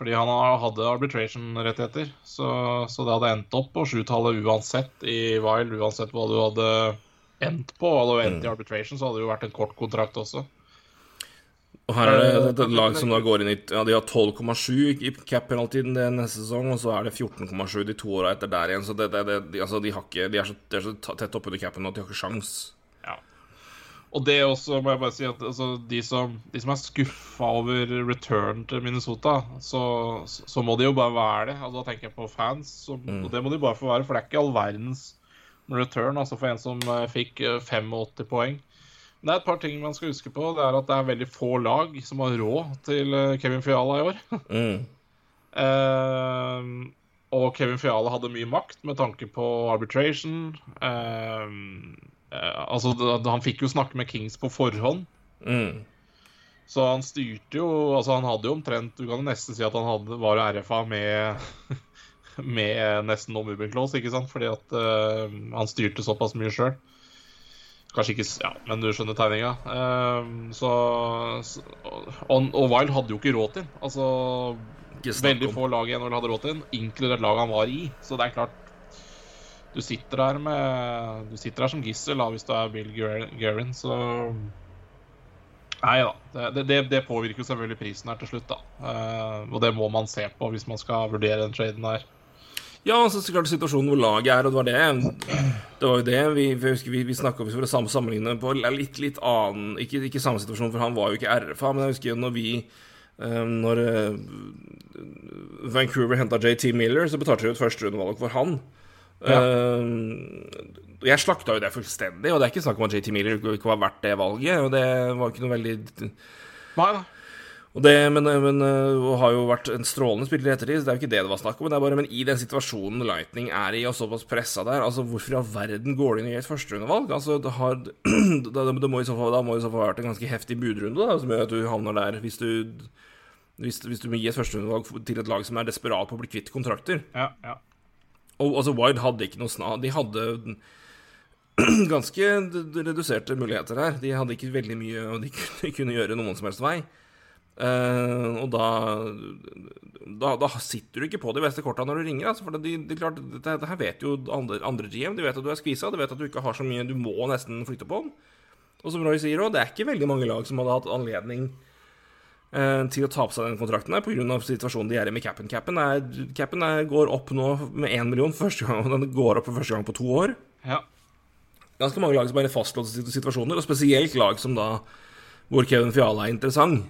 fordi han hadde arbitration-rettigheter. Så, så det hadde endt opp på sjutallet uansett i Wild, uansett hva du hadde endt på. Hadde du endt i arbitration, så hadde det jo vært en kort kontrakt også. Og her er det et, et lag som da går inn i Ja, de har 12,7 i cap den neste sesong, og så er det 14,7 de to åra etter der igjen. Så det, det, det, de, altså, de, har ikke, de, er så, de er så tett oppunder capen at de har ikke sjans. Og det også må jeg bare si at altså, de, som, de som er skuffa over return til Minnesota, så, så må de jo bare være det. Altså, da tenker jeg på fans. Så, og det må de bare få være, for det er ikke all verdens return altså for en som eh, fikk eh, 85 poeng. Men det er et par ting man skal huske på. Det er at det er veldig få lag som har råd til eh, Kevin Fiala i år. Mm. uh, og Kevin Fiala hadde mye makt med tanke på arbitration. Eh, eh, altså, han fikk jo snakke med Kings på forhånd. Mm. Så han styrte jo Altså, han hadde jo omtrent Du kan nesten si at han hadde, var RFA med Med nesten om clause, ikke sant? Fordi at uh, han styrte såpass mye sjøl. Kanskje ikke Ja, men du skjønner tegninga. Uh, så, så og, og Wild hadde jo ikke råd til. Altså Veldig få lag i NHL hadde råd til den, inkludert laget han var i. Så det er klart Du sitter der med Du sitter der som gissel hvis du er Bill Guerin, så Nei da. Det, det, det påvirker selvfølgelig prisen her til slutt, da. Uh, og det må man se på hvis man skal vurdere den traden her. Ja, altså, så klart situasjonen hvor laget er, og det var det Det var jo det vi husker vi, vi snakka om for å samme sammenligne på litt, litt annen ikke, ikke samme situasjon, for han var jo ikke RFA, men jeg husker når vi eh, Når eh, Vancouver henta JT Miller, så betalte de jo et førsterundevalg for han. Eh, jeg slakta jo det fullstendig, og det er ikke snakk om at JT Miller ikke var verdt det valget. Og det var ikke noe veldig Nei da. og det, men, men uh, har jo vært en strålende spiller i ettertid, så det er jo ikke det det var snakk om. Men det er bare, men i den situasjonen Lightning er i, og såpass pressa der, altså hvorfor i all verden går de inn i et førsterundevalg? Altså, det, har, det, det må i så fall, da må i så fall ha vært en ganske heftig budrunde, da, som gjør at du havner der hvis du hvis, hvis du må gi et førsterundevalg til et lag som er desperat på å bli kvitt kontrakter. Ja, ja. Og altså, Wild hadde ikke noe sna... De hadde ganske reduserte muligheter her. De hadde ikke veldig mye, og de kunne, gjøre noen som helst vei. Uh, og da, da Da sitter du ikke på de beste korta når du ringer. Altså, for det, de, klart, dette, det her vet jo andre, andre GM. De vet at du er skvisa, de vet at du ikke har så mye Du må nesten flytte på den. Og som Roy sier òg, det er ikke veldig mange lag som hadde hatt anledning til å ta på seg den kontrakten her pga. situasjonen de er i med capen. Capen, er, capen er, går opp nå med én million første gang, og den går opp for første gang på to år. ja. Ganske mange lag som er i fastlåste situasjoner, og spesielt lag som da hvor Kevin Fiala er interessant.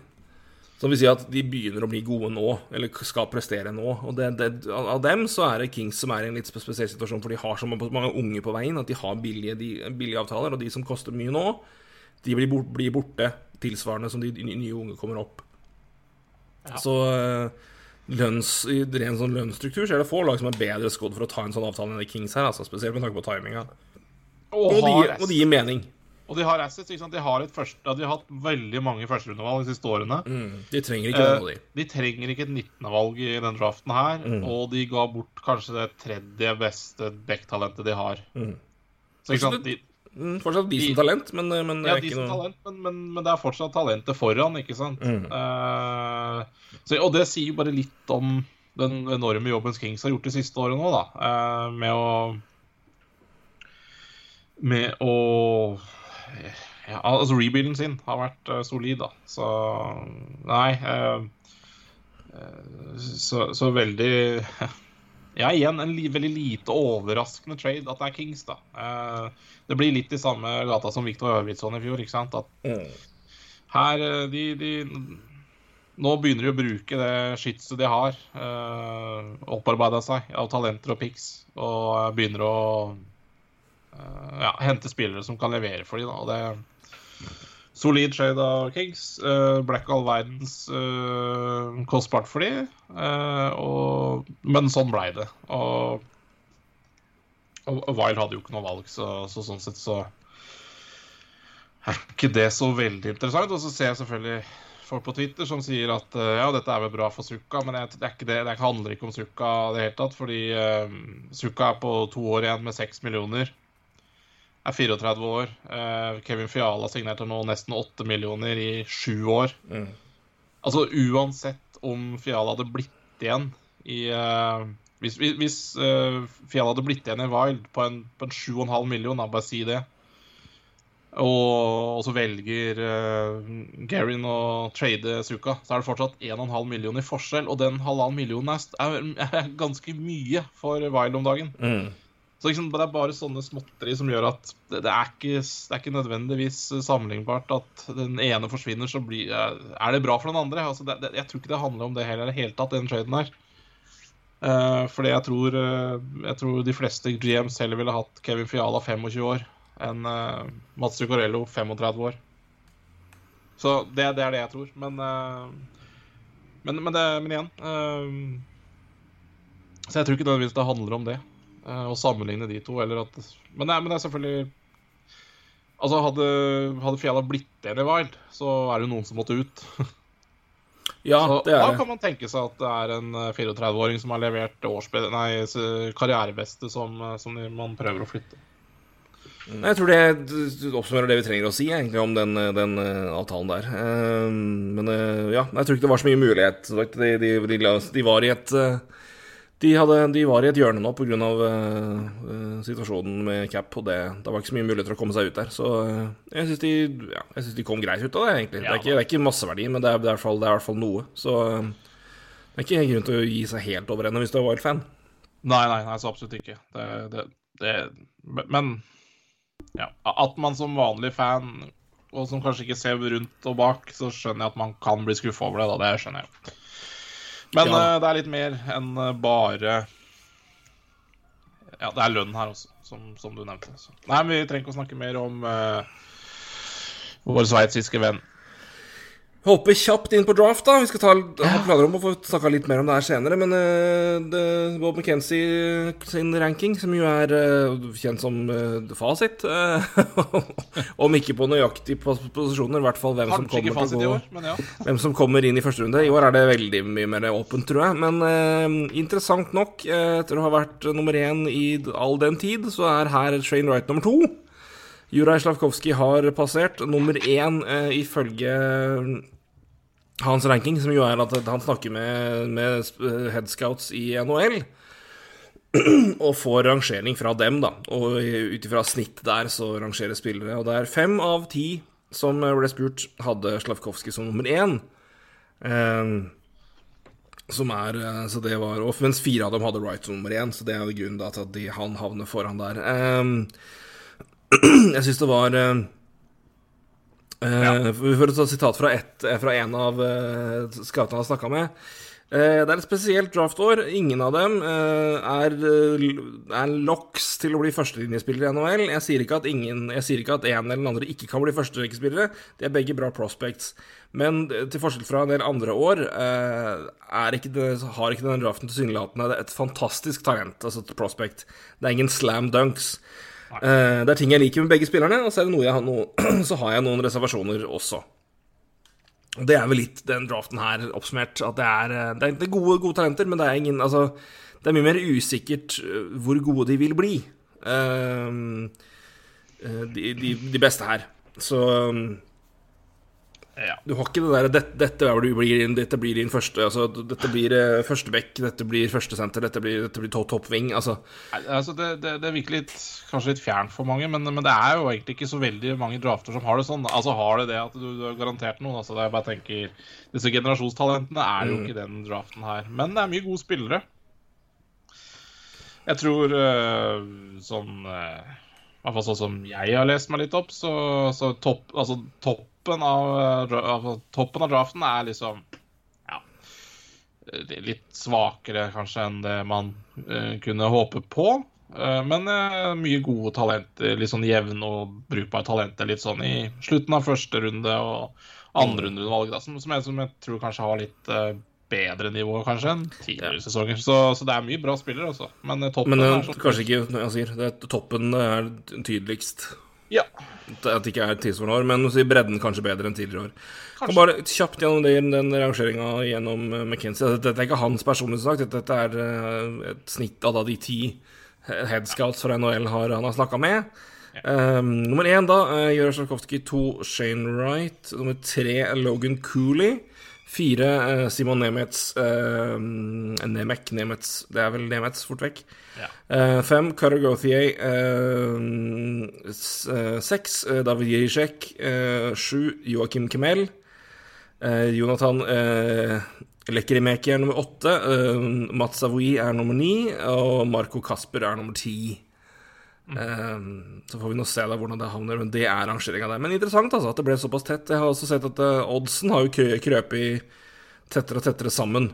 Som vil si at de begynner å bli gode nå, eller skal prestere nå. Og det, det, av dem så er det Kings som er i en litt spesiell situasjon, for de har så mange unge på veien at de har billige, de, billige avtaler, og de som koster mye nå, de blir, bort, blir borte tilsvarende som de, de nye unge kommer opp. Så eh, lønns, i ren sånn lønnsstruktur så er det få lag som er bedre skodd for å ta en sånn avtale enn Kings her, altså, spesielt med tanke på timinga. Og, Og, de, og de gir mening. Og de har assets. ikke sant? De har, første, de har hatt veldig mange førsterundevalg de siste årene. Mm, de trenger ikke eh, de. De trenger ikke et 19.-valg i den draften her, Mm. og de ga bort kanskje det tredje beste backtalentet de har. Mm. Så ikke sant? De, fortsatt decent de- talent, men, eh, men ja, de ikke som noe talent, men, men, men det er fortsatt talentet foran, ikke sant? Mm. Uh, så, og det sier jo bare litt om den enorme jobben Kings har gjort de siste årene nå, da. Uh, med å Med å ja, Altså, rebuilden sin har vært uh, solid, da. Så Nei. så, så veldig Ja, igjen en li, veldig lite overraskende trade at det er Kings, da. Eh, det blir litt i samme gata som Viktor Ørvidsson i fjor, ikke sant. At mm. her eh, de, de Nå begynner de å bruke det skytset de har, uh, opparbeida seg av talenter og pics, og eh, begynner å eh, ja, hente spillere som kan levere for dem. Da. Og det Solid trade av Kings. Uh, Black all verdens uh, kostbart for dem. og, men sånn blei det. Og, og Wild hadde jo ikke noe valg, så, så sånn sett så er ikke det så veldig interessant. Og så ser jeg selvfølgelig folk på Twitter som sier at ja, dette er vel bra for Sukka, men det, ikke det, det handler ikke om Sukka i det hele tatt. Fordi uh, Sukka er på to år igjen med seks millioner. Er 34 år. Uh, Kevin Fiala signerte nå nesten 8 millioner i sju år. Mm. Altså uansett om Fiala hadde blitt igjen i uh, Hvis, hvis Fiala hadde blitt igjen i Wild på en, på en 7,5 million, da, bare si det og, og så velger uh, Garin å trade Suka, så er det fortsatt 1,5 million i forskjell. Og den halvannen millionen er, er, ganske mye for Wild om dagen. Mm. Så liksom, det er bare sånne småtteri som gjør at det, det, er ikke, det, er ikke, nødvendigvis sammenlignbart at den ene forsvinner, så blir, er det bra for den andre. Altså, det, jeg tror ikke det handler om det heller i det hele tatt, den traden her. Uh, fordi jeg tror, uh, jeg tror de fleste GMs heller ville hatt Kevin Fiala 25 år enn uh, Mats Zuccarello 35 år. Så det, det, er det jeg tror. Men, men, men, men igjen Så jeg tror ikke nødvendigvis det handler om det, å sammenligne de to. Eller at, men, det, men det er selvfølgelig Altså, hadde, hadde Fjella blitt i Wild, så er det jo noen som måtte ut. Ja, så, det er da kan man tenke seg at det er en 34-åring som har levert nei, karrierebeste som, som man prøver å flytte. Jeg tror det oppsummerer det vi trenger å si egentlig om den, den avtalen der. Men ja, jeg tror ikke det var så mye mulighet. De, de, de var i et de, hadde, de, var i et hjørne nå pga. Uh, situasjonen med cap, og det, det var ikke så mye muligheter å komme seg ut der. Så uh, jeg syns de, ja, de, kom greit ut av det, egentlig. Ja, det, er ikke, det er ikke masseverdi, men det er, det, fall, det i hvert fall noe. Så uh, det er ikke grunn til å gi seg helt over ennå hvis du er Wild-fan. Nei, nei, nei, så absolutt ikke. Det, men ja, at man som vanlig fan, og som kanskje ikke ser rundt og bak, så skjønner jeg at man kan bli skuffa over det. da, Det skjønner jeg. Men ja. uh, det er litt mer enn uh, bare Ja, det er lønn her også, som, som du nevnte. Så. Nei, men vi trenger ikke å snakke mer om uh, vår sveitsiske venn. Hopper kjapt inn på draft, da. Vi skal ta, ha planer om å få snakka litt mer om det her senere. Men uh, det, Bob McKenzie sin ranking, som jo er uh, kjent som uh, fasit Om ikke på nøyaktig posisjoner, i hvert fall hvem som, kommer til å gå, ja. hvem som kommer inn i første runde. I år er det veldig mye mer åpent, tror jeg. Men interessant nok, etter å ha vært nummer én i all den tid, så er her Shane Wright nummer to. Juraj Slavkovskij har passert nummer én eh, ifølge hans ranking, som jo er at han snakker med, med headscouts i NHL. Og får rangering fra dem, da. Og ut ifra snitt der så rangerer spillere. Og det er fem av ti som ble spurt, hadde Slavkovskij som nummer én. Eh, som er Så det var Mens fire av dem hadde Wright som nummer én, så det er grunnen til at de, han havner foran der. Eh, jeg syns det var uh, ja. For å ta et sitat fra, et, fra en av uh, scoutene jeg snakka med. Uh, det er et spesielt draftår. Ingen av dem uh, er, er locks til å bli førstelinjespillere i NHL. Jeg sier ikke at ingen, jeg sier ikke at en eller den andre ikke kan bli førstelinjespillere. De er begge bra prospects. Men til forskjell fra en del andre år ikke det, har ikke denne draften tilsynelatende et fantastisk talent, altså et prospect. Det er ingen slam dunks. Uh, det er ting jeg liker med begge spillerne, og så, har, noe, så har jeg noen reservasjoner også. Og Det er vel litt den draften her oppsummert. At det er, eh, det er gode, gode, talenter, men det er ingen Altså, det er mye mer usikkert eh, hvor gode de vil bli. Uh, de, de, de, beste her. Så ja. Du har ikke det derre dette, dette, blir, dette blir din første altså, Dette blir uh, første back, dette blir førstesenter, dette blir, dette blir toppving. Altså. altså det, det, det, virker litt, kanskje litt fjernt for mange, men, men, det er jo egentlig ikke så veldig mange drafter som har det sånn. Altså Har det det at du, du har garantert noen? Altså, er bare tenker Disse generasjonstalentene er jo mm. ikke den draften her. Men det er mye gode spillere. Jeg tror øh, sånn øh, i hvert fall sånn som jeg har lest meg litt opp, så, så topp, altså, toppen, av, av, toppen av draften er liksom ja, litt svakere kanskje enn det man uh, kunne håpe på. Uh, men uh, mye gode talenter, litt sånn jevne og brukbare talenter litt sånn i slutten av første runde og andre mm. rundevalg, som, som, jeg, som jeg tror kanskje har litt bedre nivå kanskje enn tidligere ja. sesonger. Så, så, det er mye bra spillere, altså. Men eh, toppen Men, er sånn Kanskje ikke, når jeg sier det, toppen er tydeligst. Ja. At det ikke er tilsvarende år, men i bredden kanskje bedre enn tidligere år. Kan bare kjapt gjennom det, den rangeringa gjennom eh, McKenzie. Dette er ikke hans personlige sak, dette, er eh, et snitt av de ti headscouts fra NHL har, han har snakka med. Um, nummer én, da, uh, Jørgen Sjarkovskij. To, Shane Wright. Nummer tre, Logan Cooley. Fire, eh, Simon Nemets uh, Nemek, Nemets Det er vel Nemets, fort vekk. Ja. Eh, fem, Cutter Gauthier. eh, eh, seks, eh, David Jizek. Uh, sju, Joakim Kemel. Eh, Jonathan Lekkerimeki er nummer åtte. Mats Savoy er nummer ni. Og Marco Kasper er nummer ti. Eh, så får vi nå se da hvordan det havner, men det er rangeringa der. Men interessant altså at det ble såpass tett. Jeg har også sett at eh, oddsen har jo krøpet tettere og tettere sammen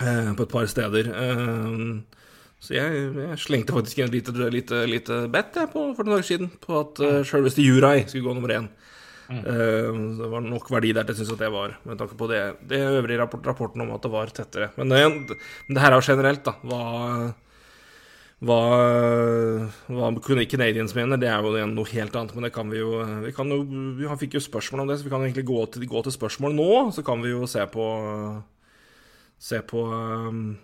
eh, på et par steder. Eh, så jeg, jeg slengte faktisk en lite, lite, lite bet jeg, på, for noen dager siden på at uh, sjølveste Jurai skulle gå nummer én. Eh, det var nok verdi der til jeg syns at det var, med tanke på det, det øvrige rapport, rapporten om at det var tettere. Men det, det her er jo generelt, da. Hva, hva, hva Canadians mener, det er jo igjen noe helt annet. Men det kan vi jo Vi, kan jo, vi fikk jo spørsmål om det, så vi kan egentlig gå til, gå til spørsmål nå. Så kan vi jo se på Se på um,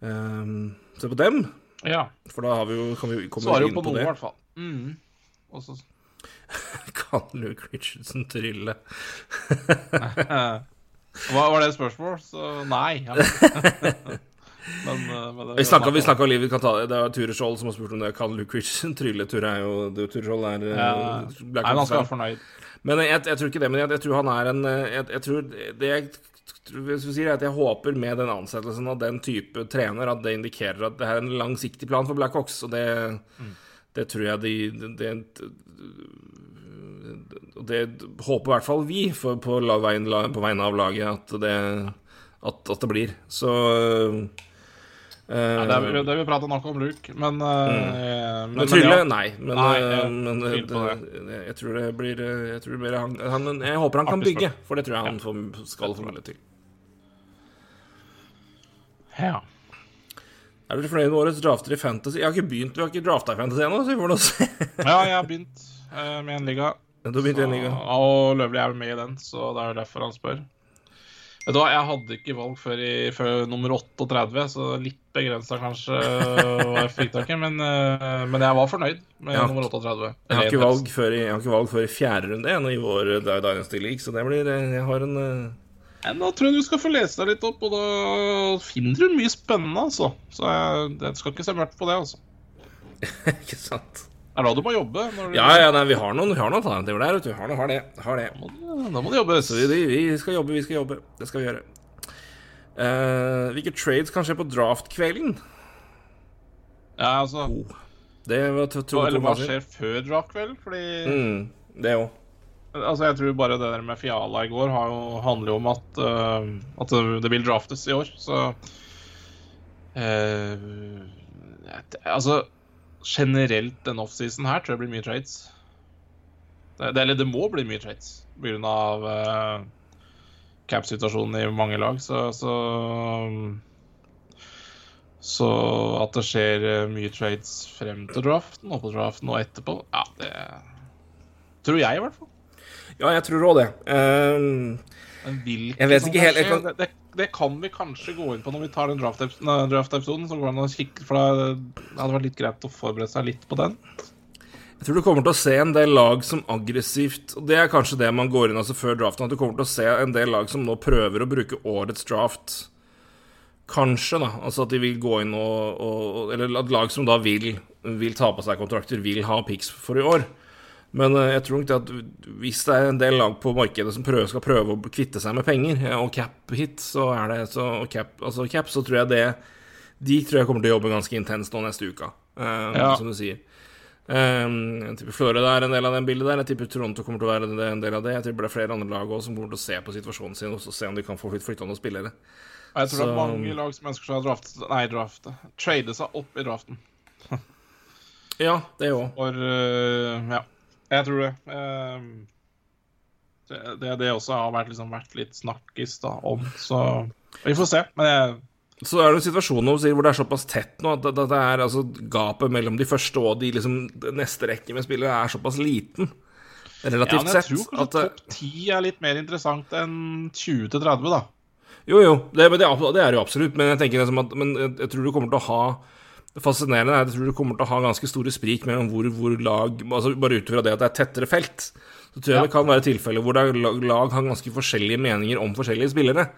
um, Se på dem. ja. For da har vi jo, kan vi komme Svarer jo inn på på, noe, i hvert fall. Mm. Og så Kan Luke Richardson trylle? Hva Var det et spørsmål? Så nei. Ja. men, eh, men det- Vi snakka vi snakka liv, det. er var Ture Skjold som har spurt om det. Kan Luke Richardson trylle? Ture er jo det- Ture Skjold er Ja. eh, Nei, han skal være fornøyd. Men jeg, jeg tror ikke det. Men jeg, jeg tror han er en eh, Jeg, jeg tror det jeg jeg håper med den ansettelsen av den type trener at det indikerer at det er en langsiktig plan for Blackhawks. Og det, det tror jeg de det, det, det håper i hvert fall vi på, la- på vegne av laget at det, at, at det blir. Så eh, Nei, det, er, det er vi prata nok om Luke, men mm. Men trylle? ja. Nei. Men, Nei, eh, jeg men eh, det, jeg tror det blir eh, Jeg, tror det blir han, han, jeg håper han kan Artig bygge, for det tror jeg han får, skal få mulighet til. Ja. Er dere fornøyd med årets drafter i Fantasy? Jeg har ikke begynt, Vi har ikke drafta i Fantasy ennå, så vi får nå se. ja, jeg har begynt eh, med en liga. Du har begynt i en liga. Og Løvli er med i den, så det er derfor han spør. Vet du hva, Jeg hadde ikke valg før, i, før nummer 38, så litt begrensa kanskje hva jeg fikk tak i. Men, eh, men jeg var fornøyd med Ja. nummer 38. Jeg har ikke valg før i, jeg har ikke valg før i fjerde runde enn i vår Dynasty League, så det blir eh, Jeg har en Ja, Nå tror jeg du skal få lese deg litt opp, og da finner du mye spennende, altså. Så jeg, jeg skal ikke se mørkt på det, altså. Ikke sant? Det er da du må jobbe. Du, Ja, ja, nei, vi har noen, vi har noen alternativer der, vet du. Har, noe, har det. Har det. Da må det jobbes. Så vi, vi skal jobbe, vi skal jobbe. Det skal vi gjøre. Uh, hvilke trades kan skje på draftkvelden? Ja, altså Det var to, to, Eller hva skjer før draftkvelden? Fordi Mm, det òg. Altså, jeg tror bare det der med Fiala i går har jo, handler jo om at, uh, at det- det vil draftes i år, så uh, Altså, generelt denne offseason her tror jeg blir mye trades. Det, eller det må bli mye trades pga. Uh, cap-situasjonen i mange lag, så, så Så at det skjer øh, mye trades frem til draften, og på draften og etterpå, ja, det tror jeg i hvert fall. Ja, jeg tror òg det. Ehm, Men hvilke Jeg vet ikke helt, kan- det, det, det kan vi kanskje gå inn på når vi tar den draft-episoden. så går det å kikke, for det hadde vært litt greit å forberede seg litt på den. jeg tror du kommer til å se en del lag som aggressivt Og det er kanskje det man går inn altså før draften, at du kommer til å se en del lag som nå prøver å bruke årets draft. Kanskje, da. Altså at de vil gå inn og, og Eller at lag som da vil, vil ta på seg kontrakter, vil ha picks for i år. Men eh, jeg tror nok det at hvis det er en del lag på markedet som prøver, skal prøve å kvitte seg med penger, eh, og cap hit, så er det så, og cap, altså cap, så tror jeg det De tror jeg kommer til å jobbe ganske intenst nå neste uke, um, Ja. som du sier. Um, jeg tipper Florida er en del av den bildet der. Jeg tipper Toronto kommer til å være en del av det. Jeg tipper det er flere andre lag også som kommer til å se på situasjonen sin og se om de kan få flytt- flytta noen spillere. Jeg tror det er mange lag som ønsker seg å drafte Nei, drafte. Trade seg opp i draften. Ja, det òg. For uh, Ja, jeg tror det. Ehm, det, det, det også har vært, liksom, vært litt snakkis da, om, så Vi får se. Men jeg, Så er det en situasjon hvor det er såpass tett nå at det, det er, altså, gapet mellom de første og de liksom, neste rekke med spillere er såpass liten, Relativt sett. Ja, men jeg tror At, kanskje topp 10 er litt mer interessant enn 20-30, da. jo, jo, det, det, det er jo absolutt, men jeg tenker liksom at men jeg, jeg tror du kommer til å ha det fascinerende er at jeg tror du kommer til å ha ganske store sprik mellom hvor, hvor lag altså Bare ut fra det at det er tettere felt, så tror jeg Ja. det kan være tilfeller hvor lag, lag har ganske forskjellige meninger om forskjellige spillere.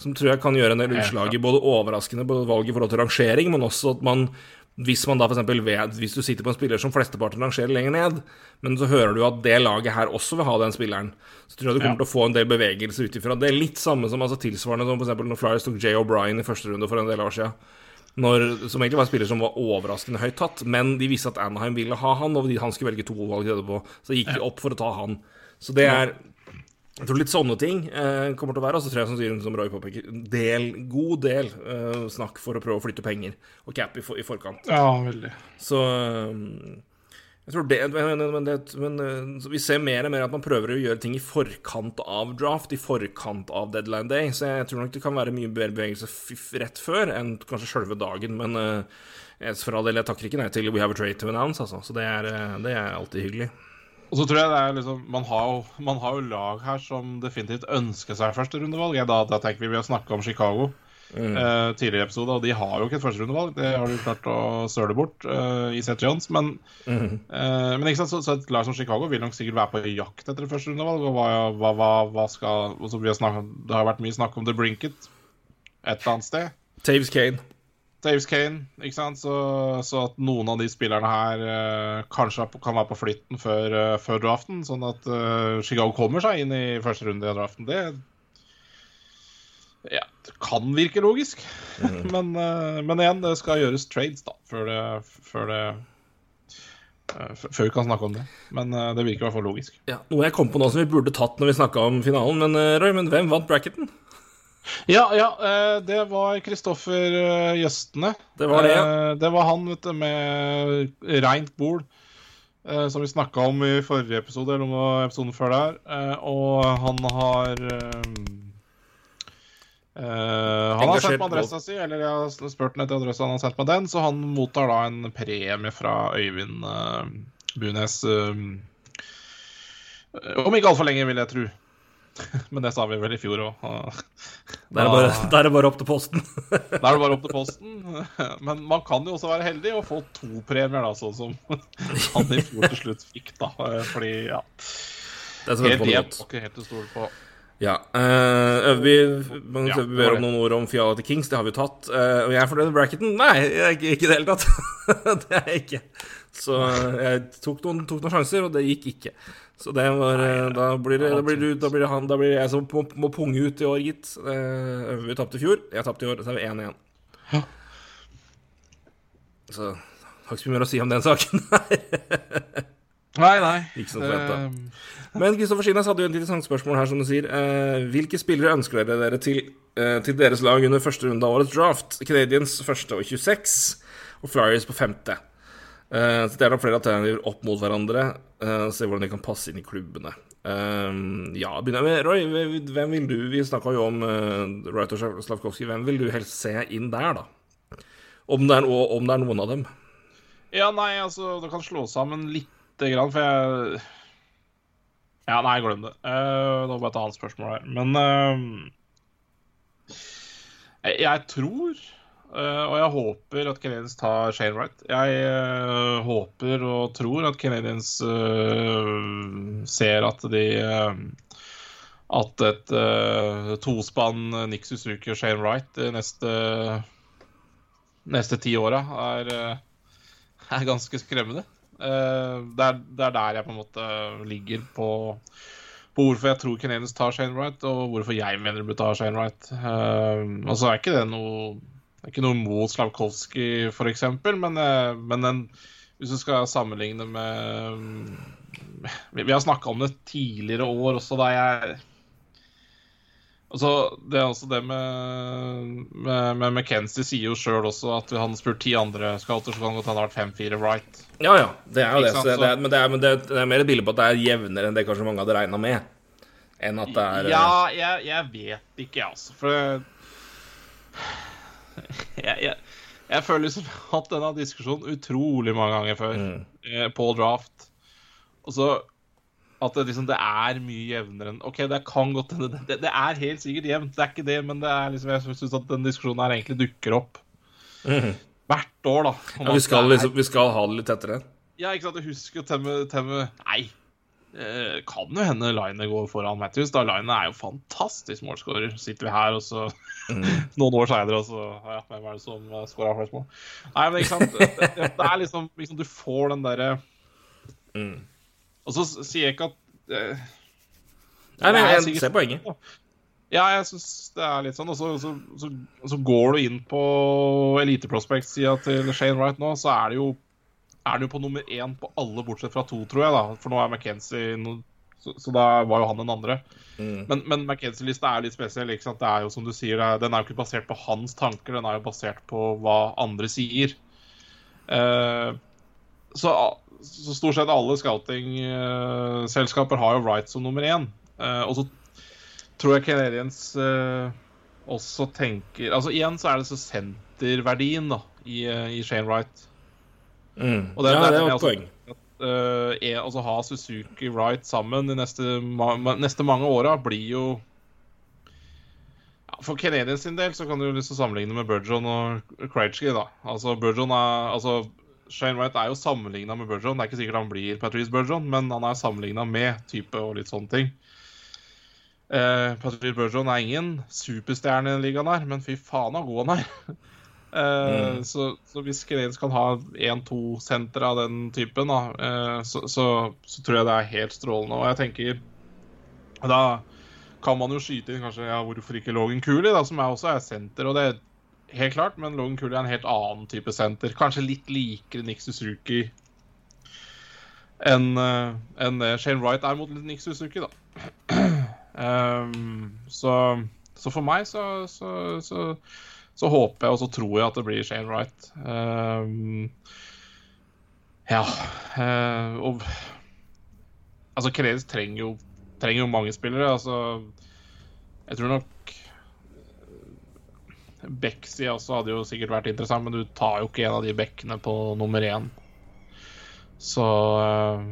Som tror jeg kan gjøre en del utslag i både overraskende på valg i forhold til rangering, men også at man hvis man da for eksempel vet, Hvis du sitter på en spiller som flesteparten rangerer lenger ned, men så hører du at det laget her også vil ha den spilleren, så tror jeg du kommer Ja. til å få en del bevegelser ut ifra. Det er litt samme som altså tilsvarende som for eksempel når Flyers tok Jay O'Brien i første runde for en del år siden. Når, som egentlig var en spiller som var overraskende høyt tatt, men de visste at Anaheim ville ha han, og han skulle velge to valg etterpå. Så gikk de opp for å ta han. Så det er Jeg tror litt sånne ting eh, kommer til å være. Og så tror jeg som, sier, som Roy påpeker, del, god del eh, snakk for å prøve å flytte penger og cap i, for, i forkant. Ja, veldig. Så tror det Men, det, men øh, vi ser mer og mer at man prøver å gjøre ting i forkant av draft, i forkant av deadline day. Så jeg tror nok det kan være mye bedre bevegelse rett før enn kanskje sjølve dagen. Men uh, for all del, jeg takker ikke nei til We have a trade to announce, altså. Så det er, øh, det er alltid hyggelig. Og så tror jeg det er liksom Man har jo, man har jo lag her som definitivt ønsker seg førsterundevalg. Jeg da, da tenker vi ved å snakke om Chicago eh, tidligere episode, og de har jo ikke et førsterundevalg. Det har de klart å søle bort uh, i Seth Jones. Men, Mhm. uh, men så, så et lag som Chicago vil nok sikkert være på jakt etter et førsterundevalg. Og hva, hva, hva, hva skal og har snakket, Det har vært mye snakk om The Brinket et eller annet sted. Taves Kane. Taves Kane, ikke sant? Så, så at noen av de spillerne her kanskje kan være på flytten før, før draften, sånn at Chicago kommer seg inn i første runde i draften, det ja, det kan virke logisk. men, eh, men igjen, det skal gjøres trades da, før det, før det eh, før vi kan snakke om det. Men eh, det virker i hvert fall logisk. Ja, noe jeg kom på nå som vi burde tatt når vi snakka om finalen. Men Roy, men hvem vant bracketen? Ja, ja, det var Kristoffer Gjøstene. Jøstene. Det var det, ja. Det var han, vet du, med reint bol. Som vi snakka om i forrige episode, eller om episoden før der. Og han har eh, Han har sendt meg adressa si, eller jeg har spurt han etter adressa, han har sendt meg den, så han mottar da en premie fra Øyvind uh, Bunes. eh, Om ikke altfor lenge, vil jeg tro. Men det sa vi vel i fjor òg. Da er det bare, opp til posten. Da er det bare opp til posten. Men man kan jo også være heldig og få to premier, da, sånn som han i fjor til slutt fikk, da. Fordi, ja Det er Helt det godt. ikke helt å stole på. Ja. Uh, vi man Ja, ber om noen ord om Fiala til Kings, det har vi tatt. Eh, og jeg er fornøyd med bracketen? Nei, ikke, ikke i det hele tatt. det er jeg ikke. Så jeg tok noen, tok noen sjanser, og det gikk ikke. Så det var Nei, Da blir det, da blir du, da blir det han Da blir det jeg som må, må punge ut i år, gitt. Eh, vi tapte i fjor. Jeg tapte i år, så er vi 1-1. Ja. Så har ikke så mye mer å si om den saken. Nei, nei. Ikke som forventet. Eh, Men Kristoffer Skinnes hadde jo et interessant spørsmål her, som du sier. Eh, hvilke spillere ønsker dere dere til, eh, til deres lag under første runde av årets draft? Canadiens første og 26, og Flyers på femte. Eh, så det er da flere alternativer opp mot hverandre. Eh, se hvordan de kan passe inn i klubbene. Eh, ja, begynner jeg med Roy. Hvem vil du Vi snakka jo om Wright og Slavkovskij. Hvem vil du helst se inn der, da? Om det er, om det er noen av dem. ja, nei, altså, det kan slå sammen lite grann, for jeg Ja, nei, glem det. Uh, nå må jeg ta annet spørsmål her. Men uh, jeg, jeg tror uh, og jeg håper at Canadians tar Shane Wright. Jeg eh, håper og tror at Canadians ser at de At et tospann Nick Suzuki og Shane Wright de neste neste ti åra er, er ganske skremmende. Eh, det, er, er der jeg på en måte ligger på, på hvorfor jeg tror Canadiens tar Shane Wright, og hvorfor jeg mener de bør ta Shane Wright. Eh, og så er ikke det noe det er ikke noe mot Slavkovskij, f.eks., men, eh, men den, hvis du skal sammenligne med vi har snakka om det tidligere år også, da jeg Altså, det er også det med, med, med McKenzie sier jo sjøl også at han spurt ti andre scouter, så kan det godt hende det har vært 5-4 right. Ja, ja. Det er jo det. Så det, er, men det er, men det, det er mer et bilde på at det er jevnere enn det kanskje mange hadde regna med. Enn at det er eh, Ja, jeg, jeg vet ikke, altså. For jeg, jeg, jeg føler liksom jeg har hatt denne diskusjonen utrolig mange ganger før mm. på draft. Og så at det liksom det er mye jevnere enn OK, det kan godt hende det, det er helt sikkert jevnt, det er ikke det, men det er liksom jeg syns at den diskusjonen her egentlig dukker opp hvert år, da. Ja, vi, skal, liksom, vi skal ha det litt tettere. Ja, ikke sant. Jeg husker Temme, temme Nei. Eh, kan jo hende Line går foran Matthews. da Line er jo fantastisk målskårer. Sitter vi her, og så noen år seinere, og så ja, Hvem er det som uh, skåra flest mål? Nei, men ikke sant. Det, det, det er liksom, liksom Du får den derre Mm. Og så sier jeg ikke at eh, Nei, men er jeg ser poenget. Ja, jeg syns det er litt sånn. Og så, så, så, så går du inn på Elite Prospect-sida til Shane Wright nå, så er det jo er det jo på nummer én på alle bortsett fra to, tror jeg. da For nå er McKenzie no, så, så da var jo han den andre. Mm. Men, men McKenzie-lista er litt spesiell. ikke sant? Det er jo som du sier, er, Den er jo ikke basert på hans tanker, den er jo basert på hva andre sier. Uh, så, så stort sett alle scouting-selskaper har jo Wright som nummer én. Eh, og så tror jeg Canadiens eh, også tenker Altså igjen så er det så senterverdien da i, eh, i Shane Wright. Mm. Og det, ja, det er et poeng. At, er, altså ha Suzuki Wright sammen de neste, ma neste mange åra blir jo ja, For Canadiens sin del så kan du liksom sammenligne med Burgeon og Krejci. da. Altså Burgeon er altså Shane Wright er jo sammenligna med Burgeon. Det er ikke sikkert han blir Patrice Burgeon, men han er sammenligna med type og litt sånne ting. Eh, Patrice Burgeon er ingen superstjerne i den ligaen her, men fy faen så god han er. Eh, så, så hvis Canadiens kan ha én-to sentre av den typen, da, eh, så, så, så tror jeg det er helt strålende. Og jeg tenker Da kan man jo skyte inn kanskje ja, hvorfor ikke Logan Cooley, da, som er også er senter. Og det helt klart, men Logan Cooley er en helt annen type senter. Kanskje litt likere Nick Suzuki enn en Shane Wright er mot Nick Suzuki, da. Um, så, så for meg så, så, så, håper jeg og så tror jeg at det blir Shane Wright. Um, ja Uh, Og Altså, Canadiens trenger jo, trenger jo mange spillere. Altså Jeg tror nok Bexy også hadde jo sikkert vært interessant, men du tar jo ikke en av de bekkene på nummer én. Så eh,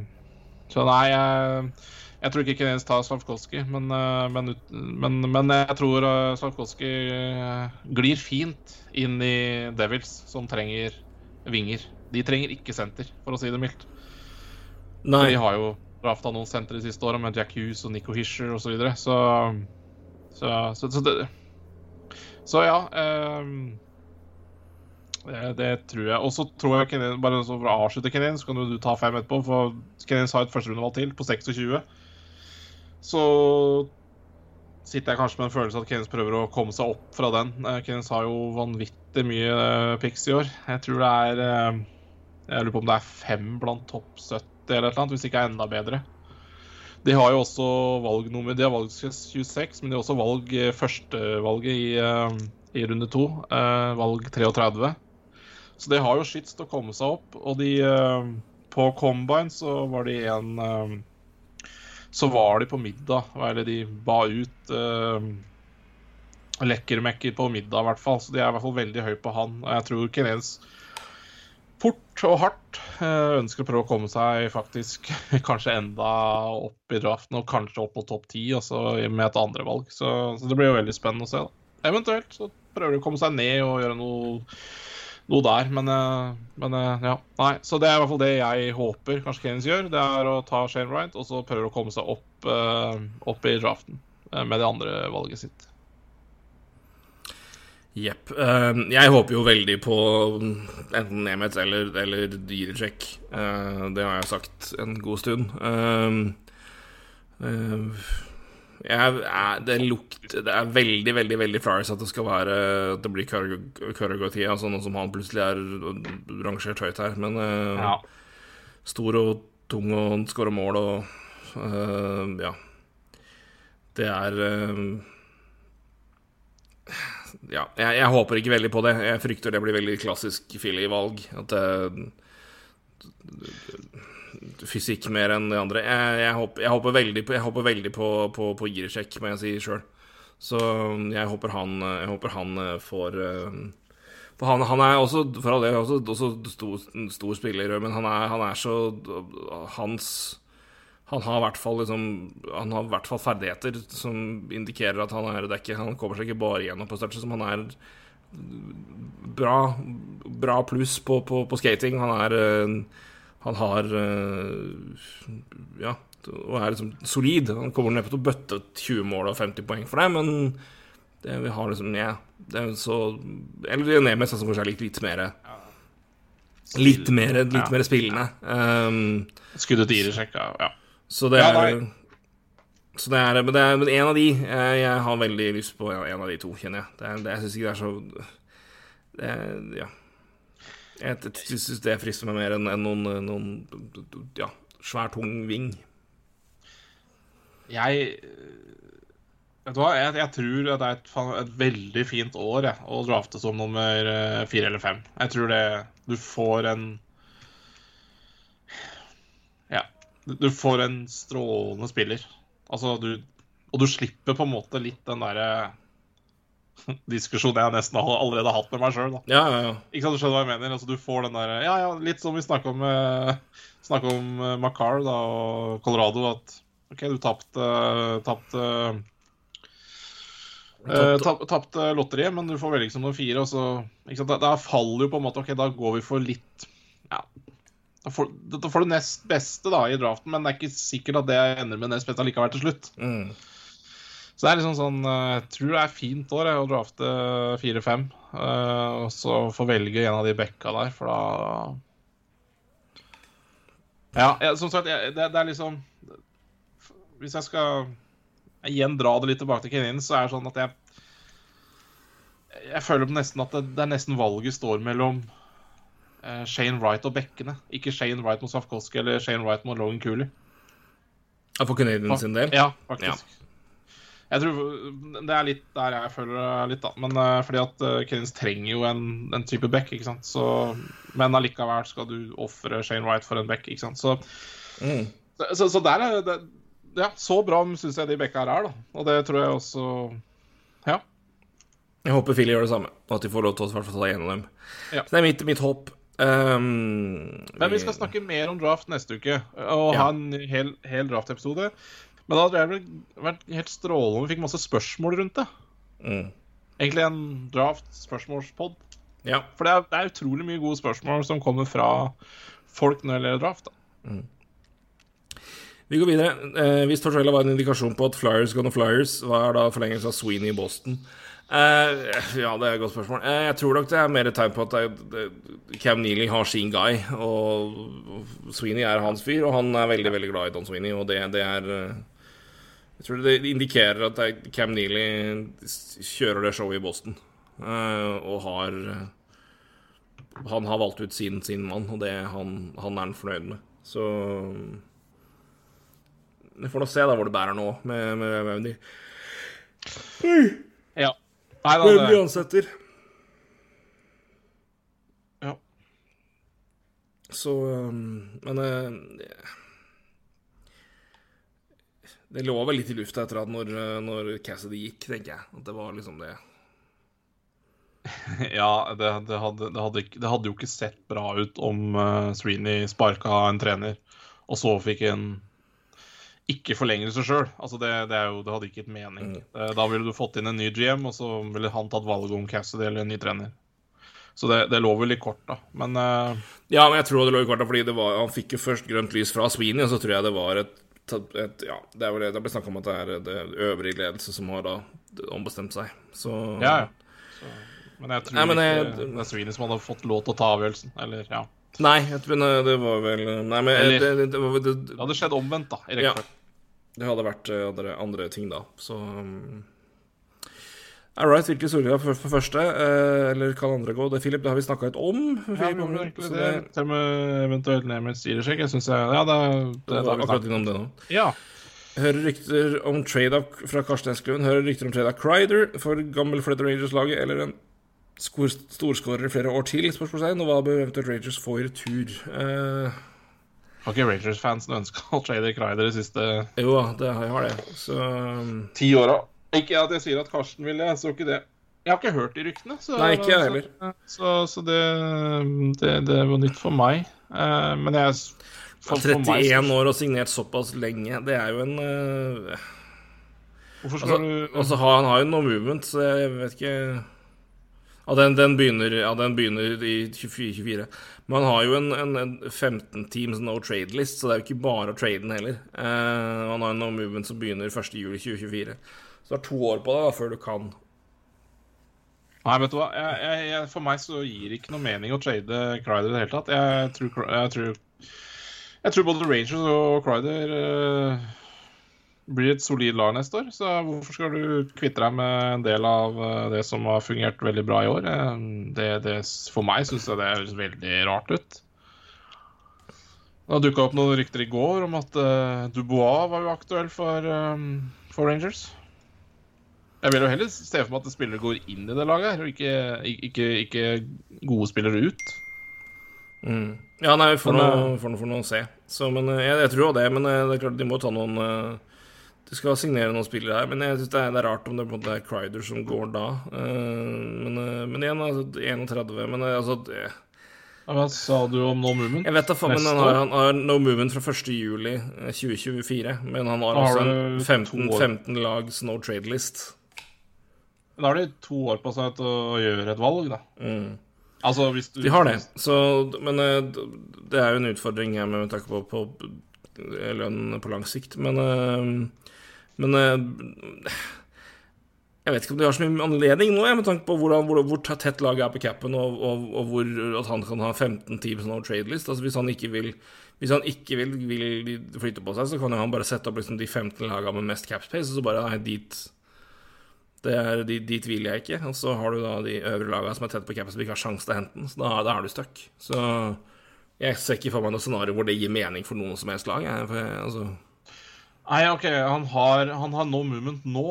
Så nei, jeg, jeg tror ikke Canadiens tar Slavkovskij, men, eh, men, men, men jeg tror Slavkovskij eh, glir fint inn i Devils, som trenger vinger. De trenger ikke senter, for å si det mildt. Nei. De har jo drafta noen sentre de siste åra, med Jack Hughes og Nico Hischer osv. Så, videre. så Så, så, så, det, så ja ehm, det, det tror jeg. Og så tror jeg Kenin, Bare for å avslutte Kenin, så kan du ta fem etterpå. For Kenin har et førsterundevalg til, på 26. Så sitter jeg kanskje med en følelse at Kenin prøver å komme seg opp fra den. Eh, Canadiens har jo vanvittig mye eh, picks i år. Jeg tror det er eh, Jeg lurer på om det er fem blant topp 70 eller et eller annet, hvis ikke enda bedre. De har jo også valgnummer De har valg 26, men de har også valg eh, førstevalget i, eh, i runde to. eh, valg 33. Så de har jo skyts til å komme seg opp. Og de På Combine så var de en Så var de på middag, eller de ba ut Lekkermekker på middag, i hvert fall. Så de er i hvert fall veldig høy på han. Jeg tror Kenens fort og hardt eh, ønsker å prøve å komme seg faktisk kanskje enda opp i draften, og kanskje opp på topp ti, med et andre valg. Så, så det blir jo veldig spennende å se. da. Eventuelt så prøver de å komme seg ned og gjøre noe, noe der, men, eh, men eh, ja. Nei, så det er i hvert fall det jeg håper kanskje Keynes gjør. Det er å ta Shane Wright, og så prøver å komme seg opp, opp i draften med det andre valget sitt. Jepp. Uh, jeg håper jo veldig på enten Nemeth eller, eller Dyretsjekk. Uh, det har jeg sagt en god stund. Uh, eh, jeg, det, lukt, det er veldig, veldig veldig flyers at det skal være At det blir Karagotia, altså noe som han plutselig er rangert høyt her. Men eh, Ja. stor og tung og skårer mål og eh, Ja. Det er eh, ja, jeg, jeg håper ikke veldig på det. Jeg frykter det blir veldig klassisk Philly-valg. At det Fysikk mer enn det andre. Jeg, jeg, håper, jeg håper veldig på, jeg håper veldig på, på, på Jirisek, må jeg si sjøl. Så jeg håper han, jeg håper han får, eh, For han, han er også For all del også, også stor, stor spiller, men han er, han er så Hans Han har i hvert fall liksom Han har i hvert fall ferdigheter som indikerer at han er det ikke, Han kommer seg ikke bare gjennom på størrelse, som han er bra, bra pluss på, på, på skating. Han er eh, Han har eh, Ja, og er liksom solid. Han kommer neppe til å bøtte 20 mål og 50 poeng for det, men det vi har liksom Ja, det er så Eller Nemes som kanskje er litt, litt mer Litt mer, litt mer spillende. Um, Skuddet til Irisek, ja. Så det er ja, så det er, men, det er, men en av de eh, Jeg har veldig lyst på en av de to, kjenner jeg. Det er, det, jeg syns ikke det er så det er, Ja. Jeg, jeg syns det frister meg mer enn enn noen, noen ja, svær, tung ving. Jeg Vet du hva, jeg, jeg tror det er et, et veldig fint år jeg, å drafte som nummer eh, fire eller fem. Jeg tror det Du får en Ja. Du, får en strålende spiller. Altså, du Og du slipper på en måte litt den derre diskusjonen jeg nesten allerede har hatt med meg sjøl. Ja, ja, ja. Ikke sant, du skjønner hva jeg mener? Altså, du får den der Ja, ja, litt som vi snakka om, eh, om eh, Macar da, og Colorado, at OK, du tapte Tapte eh, Tapte Tapte lotteriet, men du får velge som nummer fire, og så ikke sant, da, da faller jo på en måte OK, da går vi for litt Ja. Da får, da får du nest beste da i draften, men det er ikke sikkert at det ender med nest beste likevel til slutt. Mm. Så det er liksom sånn eh, Jeg tror det er fint år jeg, å drafte fire-fem. eh, og så få velge en av de bekka der, for da Ja, jeg, som sagt, jeg, det, det er liksom Hvis jeg skal igjen dra det litt tilbake til Kenin, så er det sånn at jeg Jeg føler nesten at det, det er nesten valget står mellom eh, Shane Wright og bekkene. Ikke Shane Wright mot Safkoski eller Shane Wright mot Logan Cooley. Ja, For Canadian sin del? Ja, faktisk. Jeg tror Det er litt der jeg føler litt, da. Men eh, fordi at uh, Kennings trenger jo en, en type back, ikke sant. Så, men allikevel skal du ofre Shane Wright for en back, ikke sant. Så, Mm. så, så, der er det Ja, så bra syns jeg de backa her er, da. Og det tror jeg også Ja. Jeg håper Philly gjør det samme, og at de får lov til å ta gjennom dem. Ja. Så det er mitt, mitt håp. Um, Men vi skal snakke mer om draft neste uke, og Ja. ha en hel, hel draft-episode. Men da hadde det vært helt strålende om vi fikk masse spørsmål rundt det. Mm. Egentlig en draft-spørsmålspod. Ja. For det er, det er utrolig mye gode spørsmål som kommer fra folk når det gjelder draft. Da. Vi går videre. Eh, hvis Tortorella var en indikasjon på at Flyers gonna Flyers, hva er da forlengelse av Sweeney i Boston? Eh, ja, det er et godt spørsmål. Uh, jeg tror nok det er mer et tegn på at det, Cam Neely har sin guy, og Sweeney er hans fyr, og han er veldig veldig glad i Don Sweeney, og det, det er uh, Jeg tror det indikerer at Cam Neely kjører det showet i Boston, og har Han har valgt ut sin, sin mann, og det han, han er han fornøyd med. Så vi får nå se da hvor det bærer nå, med, med, Ja. Nei, da, hvem de ansetter. ja. Så um, Men eh, Det lå vel litt i lufta etter at når, eh, når Cassidy gikk, tenker jeg. At det var liksom det. ja det, det, hadde, det, hadde, det hadde jo ikke sett bra ut om uh, Sweeney sparka en trener, og så fikk en ikke forlenger seg sjøl. Altså det, det, jo- det hadde ikke gitt mening. Mm. Da ville du fått inn en ny GM, og så ville han tatt valget om Cassidy eller en ny trener. Så det, det lå vel i korta. Men uh... Ja, men jeg tror det lå i korta fordi det var, han fikk jo først grønt lys fra Sweeney, og så tror jeg det var et, et Ja, det er vel det ble snakka om at det er det øvrige ledelse som har da ombestemt seg. Så ja, ja. Så, men jeg tror Nei, men jeg- ikke det er Sweeney som hadde fått lov til å ta avgjørelsen. Eller, ja. Nei, jeg tror det- var vel Nei, men Eller- det, det, det, det, hadde skjedd omvendt, da. I Ja. Det hadde vært eh, andre, andre ting da, så um... All right, hvilke solide for, for første, eh, eller kan andre gå? Det, Philip, det har vi snakka litt om. Ja, Philip, vi gjorde det, egentlig det. det, Til og med eventuelt ned med styresjekk. Jeg syns jeg Ja, det, det, det var vi akkurat innom det nå. Ja. Hører rykter om trade up fra Karsten Eskelund. Hører rykter om trade up Crider for gammel Fred Rangers-laget, eller en storskårer i flere år til, spørsmålstegn, og hva bør eventuelt Rangers få i retur? Eh, Har ikke Rangers-fansen ønska å trade Kreider de siste jo da, det har jeg har det, så um, ti åra? Ikke at jeg sier at Karsten vil det, jeg så ikke det. Jeg har ikke hørt de ryktene. Så, Nei, ikke jeg heller. Så, så, så det, det, det var nytt for meg. Uh, men jeg for, for meg 31 så- år og signert såpass lenge, det er jo en uh, Hvorfor Altså, skal du altså han har jo noe movement, så jeg vet ikke Ja, den, den, begynner, ja, den begynner i 24-24. Men han har jo en, en, en 15 teams no trade-list, så det er jo ikke bare å trade den heller. Eh, han har en no movement som begynner 1.7.2024. Så du har to år på deg før du kan. Nei, vet du hva. Jeg, jeg, jeg, for meg så gir det ikke noe mening å trade Crider i det hele tatt. Jeg tror, tror, tror både Rangers og Crider eh, blir et solid lag neste år. Så hvorfor skal du kvitte deg med en del av eh, det som har fungert veldig bra i år? Eh, Det, det, for meg syns jeg det høres veldig rart ut. Det dukka opp noen rykter i går om at uh, Dubois var jo aktuell for, um, for Rangers. Jeg vil jo heller se for meg at spillere går inn i det laget og ikke, ikke, ikke gode spillere ut. Mm. Ja, nei, vi får Men, noe, får noe, får noe å se. Så, men jeg, jeg tror jo det. Men det er klart de må ta noen eh, De skal signere noen spillere her. Men jeg synes det, det er rart om det er Crider som går da. Eh, men, eh, men igjen, altså 31. Men eh, altså det, Ja, Hva sa du om No Movement? Jeg vet da faen, men han har, han har no movement fra 1. juli eh, 2024. Men han har har også en 15, år. 15 lags no trade list. Da har de to år på seg til å gjøre et valg, da. Mm. Altså, hvis du De har det. Så, men det er jo en utfordring her med tanke på, på lønn på lang sikt. Men, eh, men eh, jeg vet ikke om de har så mye anledning nå, jeg, med tanke på hvordan, hvor, hvor tett laget er på capen, og, og, og hvor at han kan ha 15 teams no trade list. Altså Hvis han ikke vil Hvis han ikke vil, vil flytte på seg, så kan han bare sette opp liksom de 15 lagene med mest cap space, og så bare Nei, dit det er, de, dit vil jeg ikke. Og så har du da de øvre lagene som er tett på capen, som ikke har sjanse til å hente den. Så da, da er du stuck. Så jeg ser ikke for meg noe scenario hvor det gir mening for noen som helst lag. Jeg, for, jeg, altså, Nei, OK, han har, han har No Movement nå.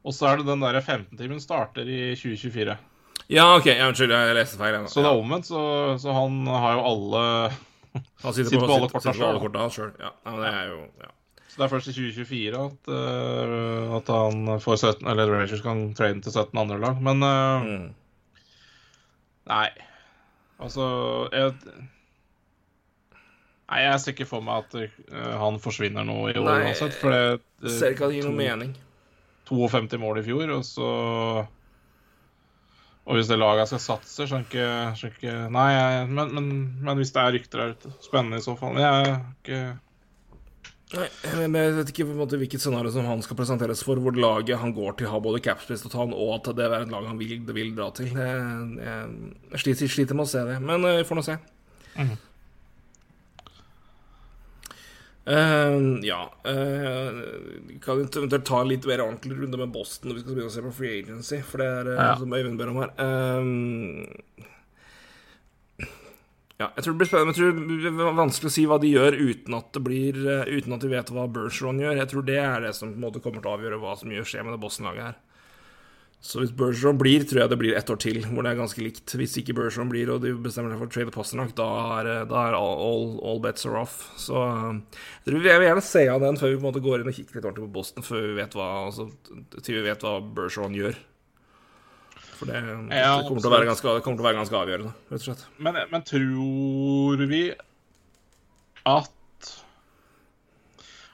Og så er det den derre 15-timen starter i 2024. ja, OK, ja, unnskyld, jeg leste feil. jeg, Så det er omvendt, så, så han har jo alle Han sitter, på, på alle korta sjøl. Ja, ja, men det er jo ja. Så det er først i 2024 at, uh, at han får 17 Eller Rangers kan trade til 17 andre lag. Men uh, Mm. Nei. Altså jeg, Nei, jeg ser ikke for meg at uh, han forsvinner nå i år Nei, uansett. For det, det Ser ikke at det gir noe to- mening. 52 mål i fjor, og så Og hvis det laget skal satse, skjønner ikke, ikke Nei, jeg, men, men, men hvis det er rykter der ute Spennende i så fall. Jeg ikke Nei, men jeg vet ikke på en måte hvilket scenario som han skal presenteres for, hvor laget han går til, har både capspace og tann, og at det er et lag han vil, vil dra til. Jeg, jeg, sliter, sliter med å se det, men eh, vi får nå se. Mhm. Eh, ja uh, kan eventuelt ta litt mer ordentlig runde med Boston når vi skal begynne å se på Free Agency, for det er uh, Ja. som Øyvind ber om her. Uh, ja, jeg tror det blir spennende. Jeg tror det er vanskelig å si hva de gjør uten at det blir Uten at de vet hva Bergeron gjør. Jeg tror det er det som på en måte kommer til å avgjøre hva som gjør skje med det Boston-laget her. Så hvis Bergeron blir, tror jeg det blir ett år til hvor det er ganske likt. Hvis ikke Bergeron blir, og de bestemmer seg for å trade Pasternak, da er, eh, da er all, all, bets are off. Så eh, jeg, vil gjerne se av den før vi på en måte går inn og kikker litt ordentlig på Boston, før vi vet hva, altså, til vi vet hva Bergeron gjør. For det, det, kommer til å være ganske, det kommer til å være ganske avgjørende, rett og slett. Men, men tror vi at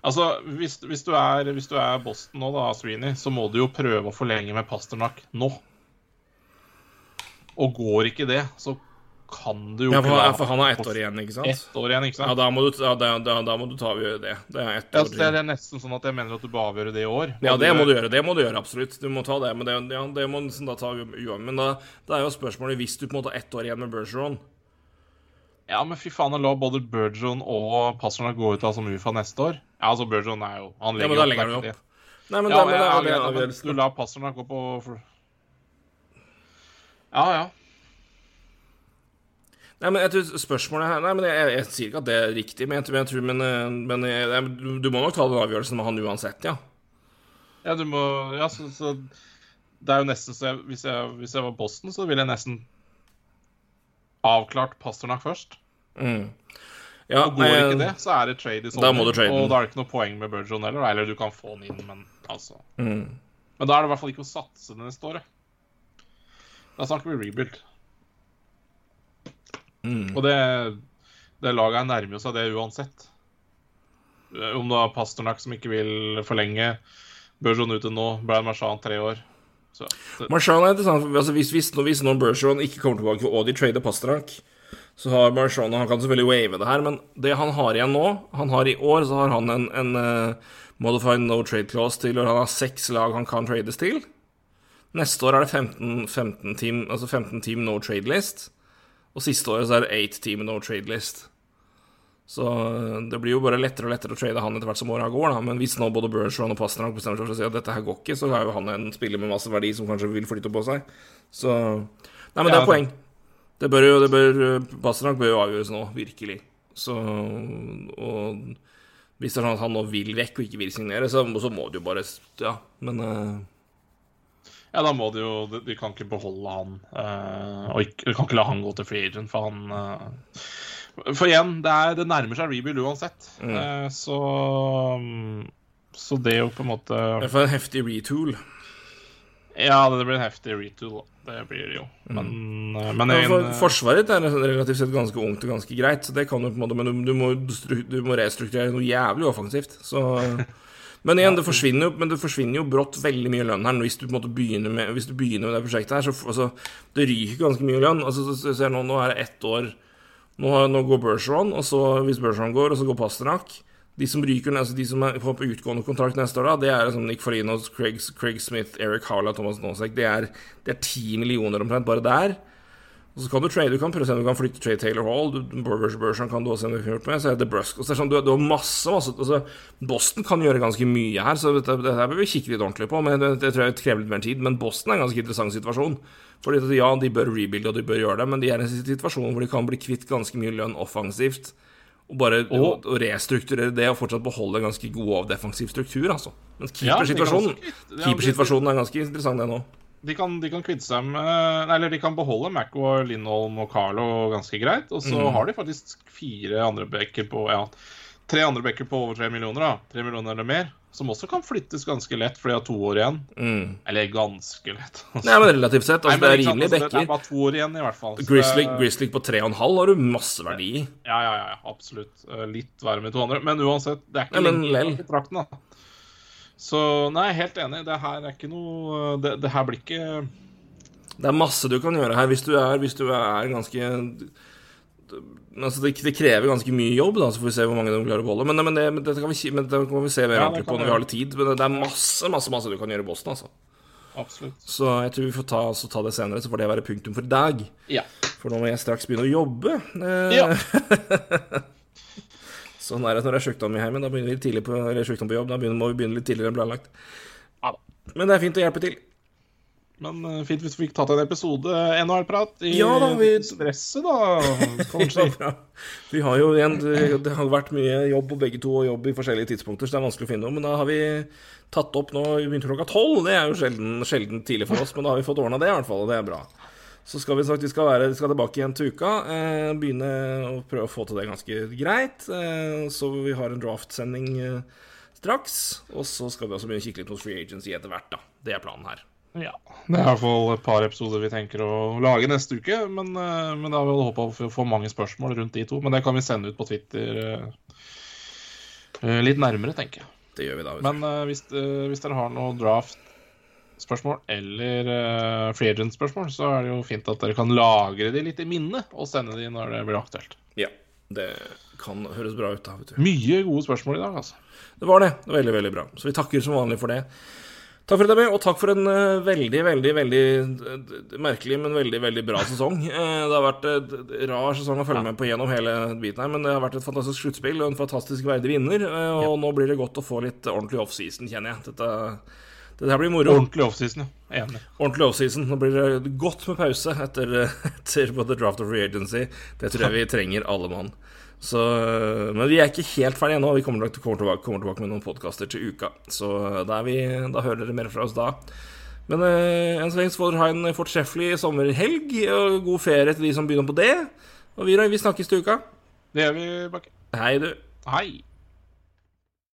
Altså, hvis, hvis, du er, hvis du er Boston nå, da, Sweeney, så må du jo prøve å forlenge med Pasternak nå. Og går ikke det, så kan du jo Ja, for, la- for han har ett år igjen, ikke sant? Ett år igjen, ikke Ja, sant? da må du, ja, da, da, da må du ta og gjøre det. Det er ett Ja, år igjen. det er nesten sånn at jeg mener at du bør avgjøre det i år. Ja, det det må du gjøre. Det må du gjøre, absolutt. Du må ta det. Men det, ja, det må du liksom da ta uavhengig. Men da, det er jo spørsmålet hvis du på en måte har ett år igjen med Bergeron Ja, men fy faen, å la både Bergeron og Pasternak gå ut av som UFA neste år Ja, altså, Burgeon er jo Han Ja, men da legger han jo opp. Nei, men Ja, da, men ja, ja, er det avgjørelsen. du lar Pasternak gå på Ja, ja. Nei, men jeg tror spørsmålet her Nei, men jeg, jeg, jeg sier ikke at det er riktig, men jeg tror, men, eh, men jeg, jeg, du- du må nok ta den avgjørelsen med han uansett, ja. Ja, du må Ja, så, så Det er jo nesten så jeg, hvis, jeg, hvis jeg var Boston, så ville jeg nesten avklart Pasternak først. Mm. Ja, Og går ikke det, så er det trade i sommer. Du og da er det ikke noe poeng med Burgeon heller. Eller du kan få den inn, men altså Mm. Men da er det i hvert fall ikke å satse det neste året. Da snakker vi rebuild. Og det, det laget er nærmer seg det uansett. Eh, Om det er Pasternak som ikke vil forlenge, Burgeon ute nå, Brian Marchand tre år. Så, det, Marchand er interessant. Altså, hvis, hvis, hvis noen Bergeron ikke kommer tilbake, og de trader Pasternak, så har Marchand Han kan selvfølgelig wave det her, men det han har igjen nå Han har i år så har han en, en uh, modified no trade clause til, og han har seks lag han kan trades til. Neste år er det 15, 15 team, altså 15 team no trade list. Og siste året så er det 8 team no trade list. Så øh, det blir jo bare lettere og lettere å trade han etter hvert som åra går, da. Men hvis nå både Bergeron og Pasternak bestemmer seg for å si at dette her går ikke, så er jo han en spiller med masse verdi som kanskje vil flytte på seg. Så Nei, men det er poeng. Det bør jo det bør, Pasternak bør jo avgjøres nå, virkelig. Så Og hvis det er sånn at han nå vil vekk og ikke vil signere, så, så må det jo bare Ja, men uh... ja, da må det jo De, de kan ikke beholde han. Uh, og ikke, de kan ikke la han gå til free agent, for han uh, For igjen, det, er, det nærmer seg rebuild uansett. Eh, så mm, Så det jo på en måte Det er for en heftig retool. Ja, det blir en heftig retool, da. Det blir det jo. Men, mm. men Ja, en, for, eh, forsvaret er relativt sett ganske ungt og ganske greit, så det kan du på en måte, men du, du, må, du må restrukturere noe jævlig offensivt. Så, men igjen, det forsvinner, jo, men det forsvinner jo brått veldig mye lønn her hvis du på en måte begynner med, hvis du begynner med det prosjektet her. Så altså, det ryker ganske mye lønn. Altså, så, så, nå, nå er det ett år Nå, nå går Bergeron, og så hvis Bergeron går, og så går Pasternak De som ryker, altså de som er på utgående kontrakt neste år, da, det er liksom Nick Farinos, Craig, Craig Smith, Eric Harla, Thomas Nosek. Det er, 10 millioner omtrent bare der. Og så kan du trade, du kan prøve å se om du kan flytte trade Taylor Hall. Burbers-Burson kan du også se om du kan hjelpe med. Så er det Brusk. Og så er det sånn, du, du har masse, masse altså, Boston kan gjøre ganske mye her, så dette, dette her bør vi kikke litt ordentlig på. Men det, det tror jeg krever litt mer tid. Men Boston er en ganske interessant situasjon. Fordi at ja, de bør rebuilde, og de bør gjøre det, men de er i en situasjon hvor de kan bli kvitt ganske mye lønn offensivt. Og bare Og- å restrukturere det og fortsatt beholde en ganske god og defensiv struktur, altså. Men keepersituasjonen ja, keepersituasjonen er ganske interessant, det nå. de kan, de kan kvitte seg med Eller de kan beholde Mac og Lindholm og Carlo ganske greit. Og så har de faktisk fire andre backer på Ja, tre andre backer på over tre millioner, da. Tre millioner eller mer. Som også kan flyttes ganske lett, for de har to år igjen. Eller ganske lett. Nei, men relativt sett. Altså, Nei, men det er rimelig altså, Det er bare to år igjen, i hvert fall. Grizzly, Grizzly, det- Grizzly på 3,5 har du masse verdi i. Ja, ja, ja, absolutt. Eh, Litt verre med to andre. Men uansett, det er ikke Nei, men lenge kontrakten, da. Så nei, helt enig. Det her er ikke noe Det, det her blir ikke Det er masse du kan gjøre her hvis du er, hvis du er ganske Altså, det, det krever ganske mye jobb, da, så får vi se hvor mange de klarer å beholde. Men, men, det, men dette kan vi, men det kan vi se mer Ja, ordentlig på når vi har litt tid. Men det er masse, masse masse du kan gjøre i Boston, altså. Absolutt. Så jeg tror vi får ta, altså, ta det senere, så får det være punktum for i dag. Ja. For nå må jeg straks begynne å jobbe. Eh, Ja. sånn er det når det er sjukdom i heimen. Da begynner vi tidlig på, eller sjukdom på jobb. Da begynner, må vi begynne litt tidligere enn planlagt. Ja. Men det er fint å hjelpe til. Men eh, fint hvis vi fikk tatt en episode NHL-prat i Ja da, vi- stresset, da, Kanskje. Ja. Vi har jo igjen det, det har vært mye jobb på begge to, og jobb i forskjellige tidspunkter, så det er vanskelig å finne noe. Men da har vi tatt opp nå Vi begynte klokka tolv. Det er jo sjelden, sjelden tidlig for oss, men da har vi fått ordna det, i hvert fall. Og det er bra. Så skal vi sagt vi skal, være, vi skal tilbake igjen til uka. Eh, begynne å prøve å få til det ganske greit. Eh, så vi har en draftsending eh, straks. Og så skal vi også begynne å kikke litt hos Free Agency etter hvert, da. Det er planen her. Ja. Det er i hvert fall et par episoder vi tenker å lage neste uke. Men, eh, men da har vi håpa å få mange spørsmål rundt de to. Men det kan vi sende ut på Twitter eh, eh, litt nærmere, tenker jeg. Det gjør vi da. Men hvis, hvis dere har noe draft-spørsmål eller uh, free agent-spørsmål, så er det jo fint at dere kan lagre de litt i minnet og sende de når det blir aktuelt. Ja. Det kan høres bra ut, da. vet du. Mye gode spørsmål i dag, altså. Det var det. det var veldig, veldig bra. Så vi takker som vanlig for det. Takk for med, og takk for en eh, veldig, veldig veldig eh, merkelig, men veldig veldig bra sesong. Eh, det har vært en rar sesong å følge med på gjennom hele biten her, men det har vært et fantastisk sluttspill og en fantastisk verdig vinner. Og og nå blir det godt å få litt ordentlig offseason, kjenner jeg. Dette, dette blir moro. Ordentlig offseason, ja. Enig. Ordentlig offseason. Nå blir det godt med pause etter, etter både draft og free agency. Det tror jeg vi trenger alle mann. Så, men vi er ikke helt ferdige ennå. Vi kommer, nok til- kommer, tilbake, kommer tilbake med noen podkaster til uka. Så da, er vi, da hører dere mer fra oss da. Men eh, enn så lenge så får dere ha en fortreffelig sommerhelg, og god ferie til de som begynner på det. Og vi, vi snakkes til uka. Det gjør vi, Bakke. Hei, du. Hei.